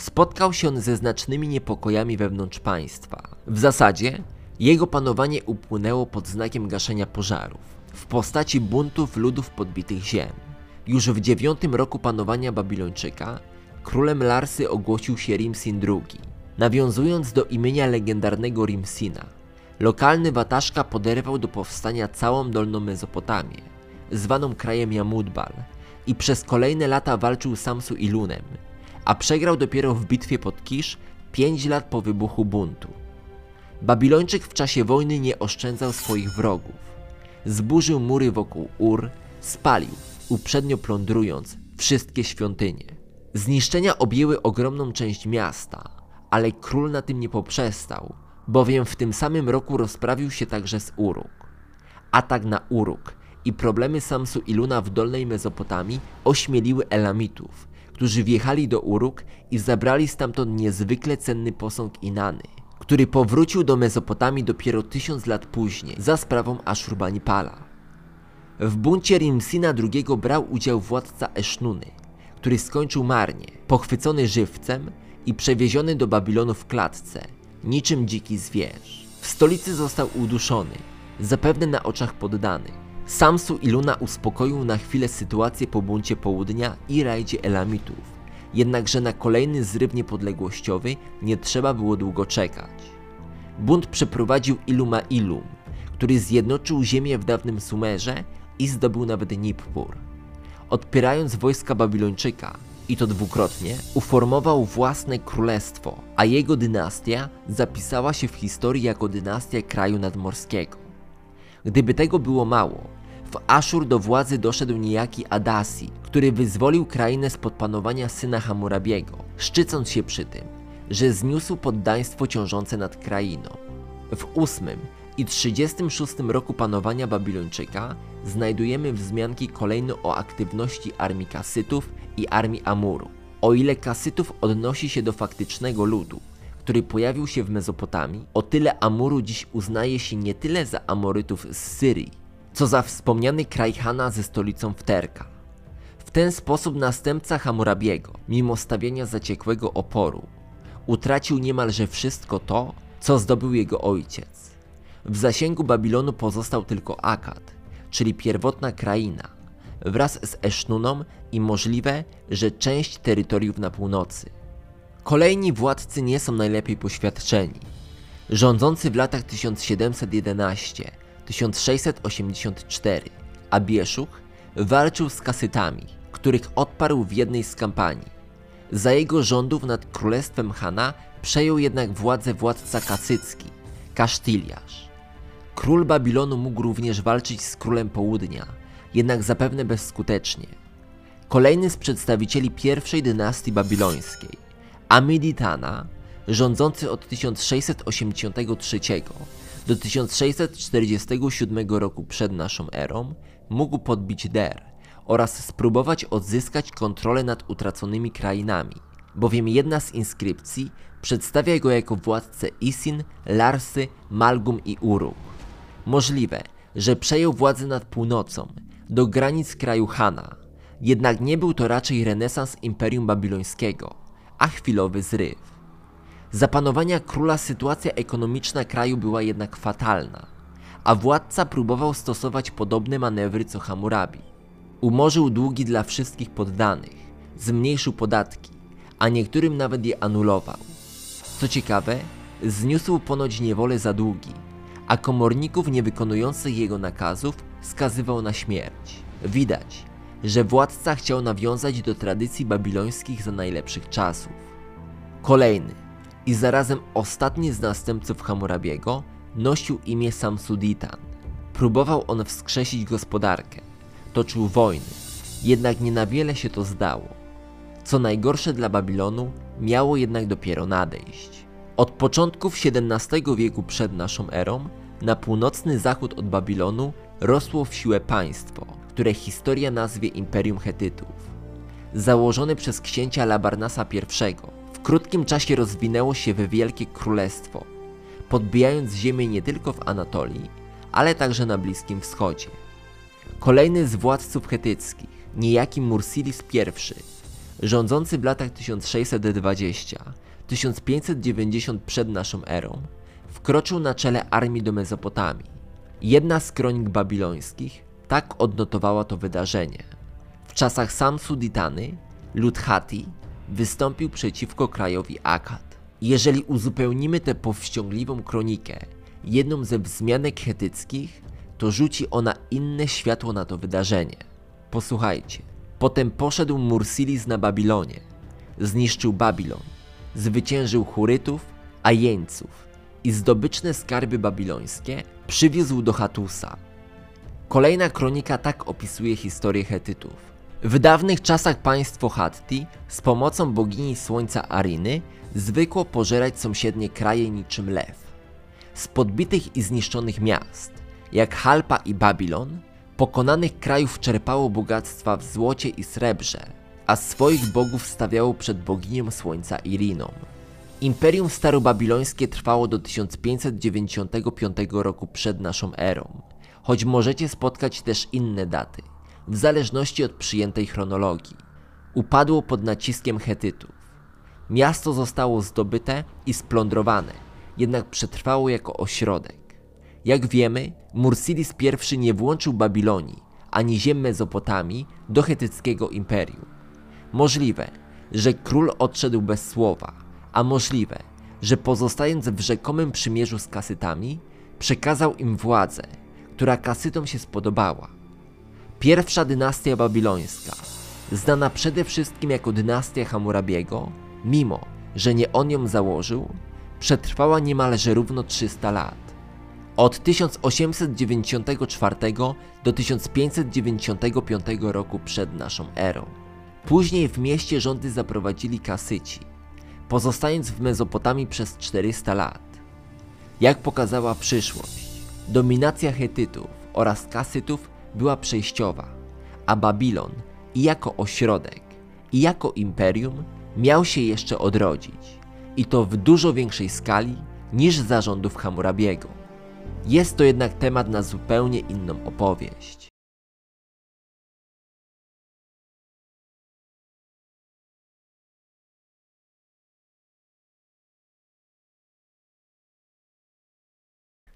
Spotkał się on ze znacznymi niepokojami wewnątrz państwa. W zasadzie jego panowanie upłynęło pod znakiem gaszenia pożarów w postaci buntów ludów podbitych ziem. Już w dziewiątym roku panowania Babilończyka królem Larsy ogłosił się Rimsin II, nawiązując do imienia legendarnego Rimsina – Lokalny Wataszka poderwał do powstania całą Dolną Mezopotamię, zwaną krajem Jamudbal, i przez kolejne lata walczył Samsu Ilunem, a przegrał dopiero w bitwie pod Kisz 5 lat po wybuchu buntu. Babilończyk w czasie wojny nie oszczędzał swoich wrogów. Zburzył mury wokół Ur, spalił, uprzednio plądrując wszystkie świątynie. Zniszczenia objęły ogromną część miasta, ale król na tym nie poprzestał bowiem w tym samym roku rozprawił się także z Uruk. Atak na Uruk i problemy Samsu i Luna w Dolnej Mezopotamii ośmieliły Elamitów, którzy wjechali do Uruk i zabrali stamtąd niezwykle cenny posąg Inany, który powrócił do Mezopotamii dopiero tysiąc lat później za sprawą Ashurbanipala. W buncie Rimsina II brał udział władca Esznuny, który skończył marnie, pochwycony żywcem i przewieziony do Babilonu w klatce – niczym dziki zwierz. W stolicy został uduszony, zapewne na oczach poddanych. Samsu i Luna uspokoił na chwilę sytuację po buncie południa i rajdzie Elamitów, jednakże na kolejny zryw niepodległościowy nie trzeba było długo czekać. Bunt przeprowadził Iluma Ilum, który zjednoczył ziemię w dawnym Sumerze i zdobył nawet Nippur. Odpierając wojska Babilończyka, i to dwukrotnie, uformował własne królestwo, a jego dynastia zapisała się w historii jako dynastia kraju nadmorskiego. Gdyby tego było mało, w Aszur do władzy doszedł niejaki Adasi, który wyzwolił krainę spod panowania syna Hammurabiego, szczycąc się przy tym, że zniósł poddaństwo ciążące nad krainą. W ósmym i 36 roku panowania Babilończyka znajdujemy wzmianki kolejno o aktywności armii Kasytów i armii Amuru. O ile Kasytów odnosi się do faktycznego ludu, który pojawił się w Mezopotamii, o tyle Amuru dziś uznaje się nie tyle za Amorytów z Syrii, co za wspomniany kraj Hana ze stolicą w Terka. W ten sposób następca Hammurabiego, mimo stawiania zaciekłego oporu, utracił niemalże wszystko to, co zdobył jego ojciec. W zasięgu Babilonu pozostał tylko Akkad, czyli pierwotna kraina, wraz z Esznuną i możliwe, że część terytoriów na północy. Kolejni władcy nie są najlepiej poświadczeni. Rządzący w latach 1711-1684 Abieszuch walczył z Kasytami, których odparł w jednej z kampanii. Za jego rządów nad królestwem Hana przejął jednak władzę władca kasycki, Kasztyliasz. Król Babilonu mógł również walczyć z królem południa, jednak zapewne bezskutecznie. Kolejny z przedstawicieli pierwszej dynastii babilońskiej, Amiditana, rządzący od 1683 do 1647 roku przed naszą erą, mógł podbić Der oraz spróbować odzyskać kontrolę nad utraconymi krainami, bowiem jedna z inskrypcji przedstawia go jako władcę Isin, Larsy, Malgum i Uruk. Możliwe, że przejął władzę nad północą, do granic kraju Hana, jednak nie był to raczej renesans Imperium Babilońskiego, a chwilowy zryw. Za panowania króla sytuacja ekonomiczna kraju była jednak fatalna, a władca próbował stosować podobne manewry co Hammurabi. Umorzył długi dla wszystkich poddanych, zmniejszył podatki, a niektórym nawet je anulował. Co ciekawe, zniósł ponoć niewolę za długi, a komorników niewykonujących jego nakazów skazywał na śmierć. Widać, że władca chciał nawiązać do tradycji babilońskich za najlepszych czasów. Kolejny i zarazem ostatni z następców Hammurabiego nosił imię Samsuditan. Próbował on wskrzesić gospodarkę, toczył wojny, jednak nie na wiele się to zdało. Co najgorsze dla Babilonu, miało jednak dopiero nadejść. Od początków XVII wieku przed naszą erą, na północny zachód od Babilonu rosło w siłę państwo, które historia nazwie Imperium Hetytów. Założone przez księcia Labarnasa I, w krótkim czasie rozwinęło się w wielkie królestwo, podbijając ziemię nie tylko w Anatolii, ale także na Bliskim Wschodzie. Kolejny z władców hetyckich, niejaki Mursilis I, rządzący w latach 1620-1590 przed naszą erą, wkroczył na czele armii do Mezopotamii. Jedna z kronik babilońskich tak odnotowała to wydarzenie. W czasach Samsuditany lud Hatti wystąpił przeciwko krajowi Akkad. Jeżeli uzupełnimy tę powściągliwą kronikę jedną ze wzmianek hetyckich, to rzuci ona inne światło na to wydarzenie. Posłuchajcie. Potem poszedł Mursilis na Babilonie, zniszczył Babilon, zwyciężył Hurytów, a jeńców i zdobyczne skarby babilońskie przywiózł do Hatusa. Kolejna kronika tak opisuje historię Hetytów. W dawnych czasach państwo Hatti z pomocą bogini słońca Ariny zwykło pożerać sąsiednie kraje niczym lew. Z podbitych i zniszczonych miast, jak Halpa i Babilon, pokonanych krajów czerpało bogactwa w złocie i srebrze, a swoich bogów stawiało przed boginią słońca Iriną. Imperium Starobabilońskie trwało do 1595 roku przed naszą erą, choć możecie spotkać też inne daty, w zależności od przyjętej chronologii. Upadło pod naciskiem Hetytów. Miasto zostało zdobyte i splądrowane, jednak przetrwało jako ośrodek. Jak wiemy, Mursilis I nie włączył Babilonii ani ziem Mezopotamii do hetyckiego imperium. Możliwe, że król odszedł bez słowa, a możliwe, że pozostając w rzekomym przymierzu z kasytami, przekazał im władzę, która kasytom się spodobała. Pierwsza dynastia babilońska, znana przede wszystkim jako dynastia Hammurabiego, mimo że nie on ją założył, przetrwała niemalże równo 300 lat. Od 1894 do 1595 roku przed naszą erą. Później w mieście rządy zaprowadzili Kasyci, pozostając w Mezopotamii przez 400 lat. Jak pokazała przyszłość, dominacja Hetytów oraz Kasytów była przejściowa, a Babilon i jako ośrodek, i jako imperium miał się jeszcze odrodzić, i to w dużo większej skali niż zarządów Hammurabiego. Jest to jednak temat na zupełnie inną opowieść.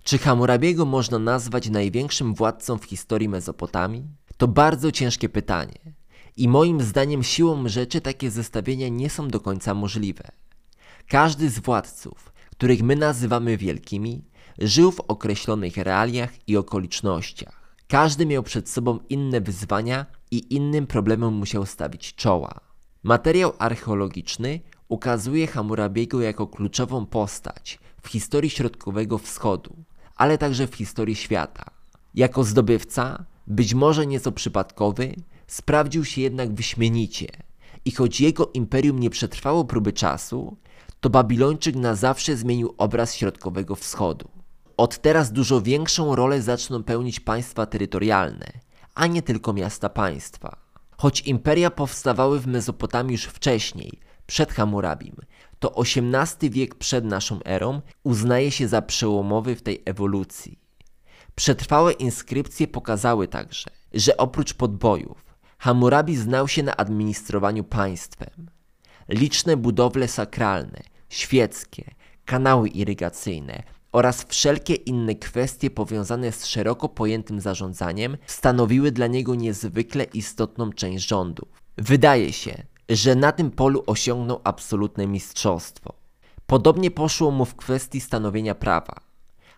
Czy Hammurabiego można nazwać największym władcą w historii Mezopotamii? To bardzo ciężkie pytanie. I moim zdaniem siłą rzeczy takie zestawienia nie są do końca możliwe. Każdy z władców, których my nazywamy wielkimi, żył w określonych realiach i okolicznościach. Każdy miał przed sobą inne wyzwania i innym problemom musiał stawić czoła. Materiał archeologiczny ukazuje Hammurabiego jako kluczową postać w historii Środkowego Wschodu, ale także w historii świata. Jako zdobywca, być może nieco przypadkowy, sprawdził się jednak wyśmienicie i choć jego imperium nie przetrwało próby czasu, to Babilończyk na zawsze zmienił obraz Środkowego Wschodu. Od teraz dużo większą rolę zaczną pełnić państwa terytorialne, a nie tylko miasta państwa. Choć imperia powstawały w Mezopotamii już wcześniej, przed Hammurabim, to XVIII wiek przed naszą erą uznaje się za przełomowy w tej ewolucji. Przetrwałe inskrypcje pokazały także, że oprócz podbojów, Hammurabi znał się na administrowaniu państwem. Liczne budowle sakralne, świeckie, kanały irygacyjne oraz wszelkie inne kwestie powiązane z szeroko pojętym zarządzaniem stanowiły dla niego niezwykle istotną część rządu. Wydaje się, że na tym polu osiągnął absolutne mistrzostwo. Podobnie poszło mu w kwestii stanowienia prawa.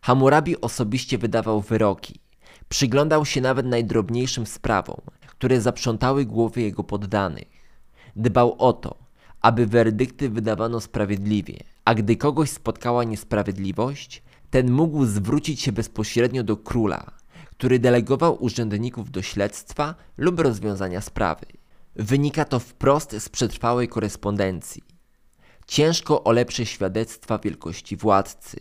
Hammurabi osobiście wydawał wyroki. Przyglądał się nawet najdrobniejszym sprawom, które zaprzątały głowy jego poddanych. Dbał o to, aby werdykty wydawano sprawiedliwie, a gdy kogoś spotkała niesprawiedliwość, ten mógł zwrócić się bezpośrednio do króla, który delegował urzędników do śledztwa lub rozwiązania sprawy. Wynika to wprost z przetrwałej korespondencji. Ciężko o lepsze świadectwa wielkości władcy.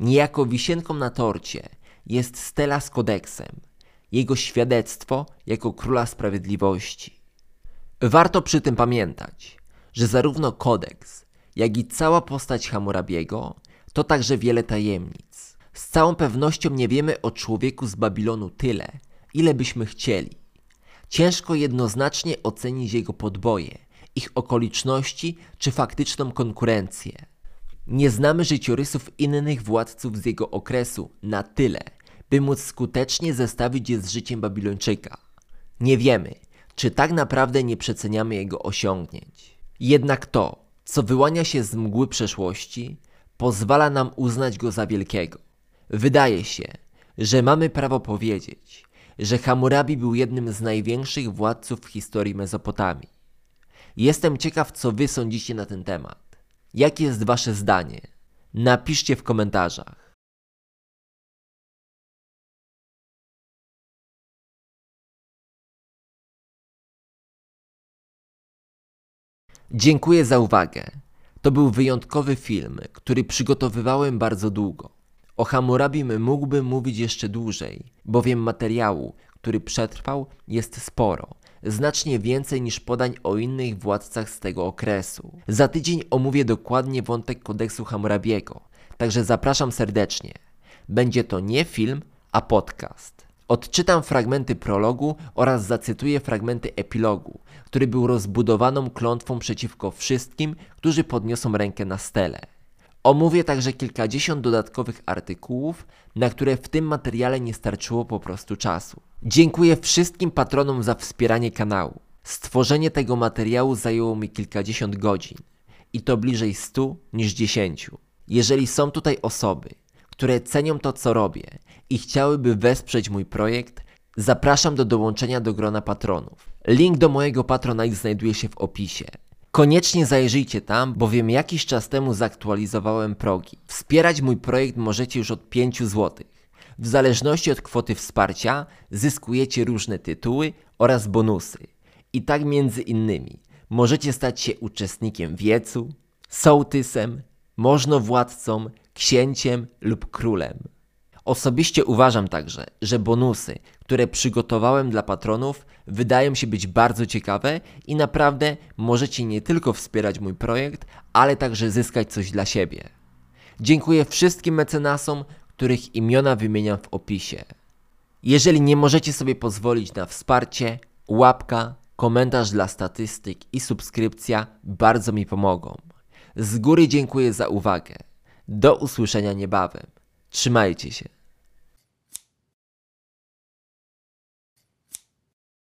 Niejako wisienką na torcie jest stela z kodeksem, jego świadectwo jako króla sprawiedliwości. Warto przy tym pamiętać, że zarówno kodeks, jak i cała postać Hammurabiego to także wiele tajemnic. Z całą pewnością nie wiemy o człowieku z Babilonu tyle, ile byśmy chcieli. Ciężko jednoznacznie ocenić jego podboje, ich okoliczności czy faktyczną konkurencję. Nie znamy życiorysów innych władców z jego okresu na tyle, by móc skutecznie zestawić je z życiem Babilończyka. Nie wiemy, czy tak naprawdę nie przeceniamy jego osiągnięć. Jednak to, co wyłania się z mgły przeszłości, pozwala nam uznać go za wielkiego. Wydaje się, że mamy prawo powiedzieć, że Hammurabi był jednym z największych władców w historii Mezopotamii. Jestem ciekaw, co wy sądzicie na ten temat. Jakie jest wasze zdanie? Napiszcie w komentarzach. Dziękuję za uwagę. To był wyjątkowy film, który przygotowywałem bardzo długo. O Hammurabim mógłbym mówić jeszcze dłużej, bowiem materiału, który przetrwał, jest sporo. Znacznie więcej niż podań o innych władcach z tego okresu. Za tydzień omówię dokładnie wątek kodeksu Hammurabiego, także zapraszam serdecznie. Będzie to nie film, a podcast. Odczytam fragmenty prologu oraz zacytuję fragmenty epilogu, który był rozbudowaną klątwą przeciwko wszystkim, którzy podniosą rękę na stele. Omówię także kilkadziesiąt dodatkowych artykułów, na które w tym materiale nie starczyło po prostu czasu. Dziękuję wszystkim patronom za wspieranie kanału. Stworzenie tego materiału zajęło mi kilkadziesiąt godzin i to bliżej stu niż dziesięciu. Jeżeli są tutaj osoby, które cenią to, co robię i chciałyby wesprzeć mój projekt, zapraszam do dołączenia do grona patronów. Link do mojego Patronite znajduje się w opisie. Koniecznie zajrzyjcie tam, bowiem jakiś czas temu zaktualizowałem progi. Wspierać mój projekt możecie już od 5 zł. W zależności od kwoty wsparcia zyskujecie różne tytuły oraz bonusy. I tak między innymi możecie stać się uczestnikiem wiecu, sołtysem, możnowładcą, księciem lub królem. Osobiście uważam także, że bonusy, które przygotowałem dla patronów, wydają się być bardzo ciekawe i naprawdę możecie nie tylko wspierać mój projekt, ale także zyskać coś dla siebie. Dziękuję wszystkim mecenasom, których imiona wymieniam w opisie. Jeżeli nie możecie sobie pozwolić na wsparcie, łapka, komentarz dla statystyk i subskrypcja bardzo mi pomogą. Z góry dziękuję za uwagę. Do usłyszenia niebawem. Trzymajcie się.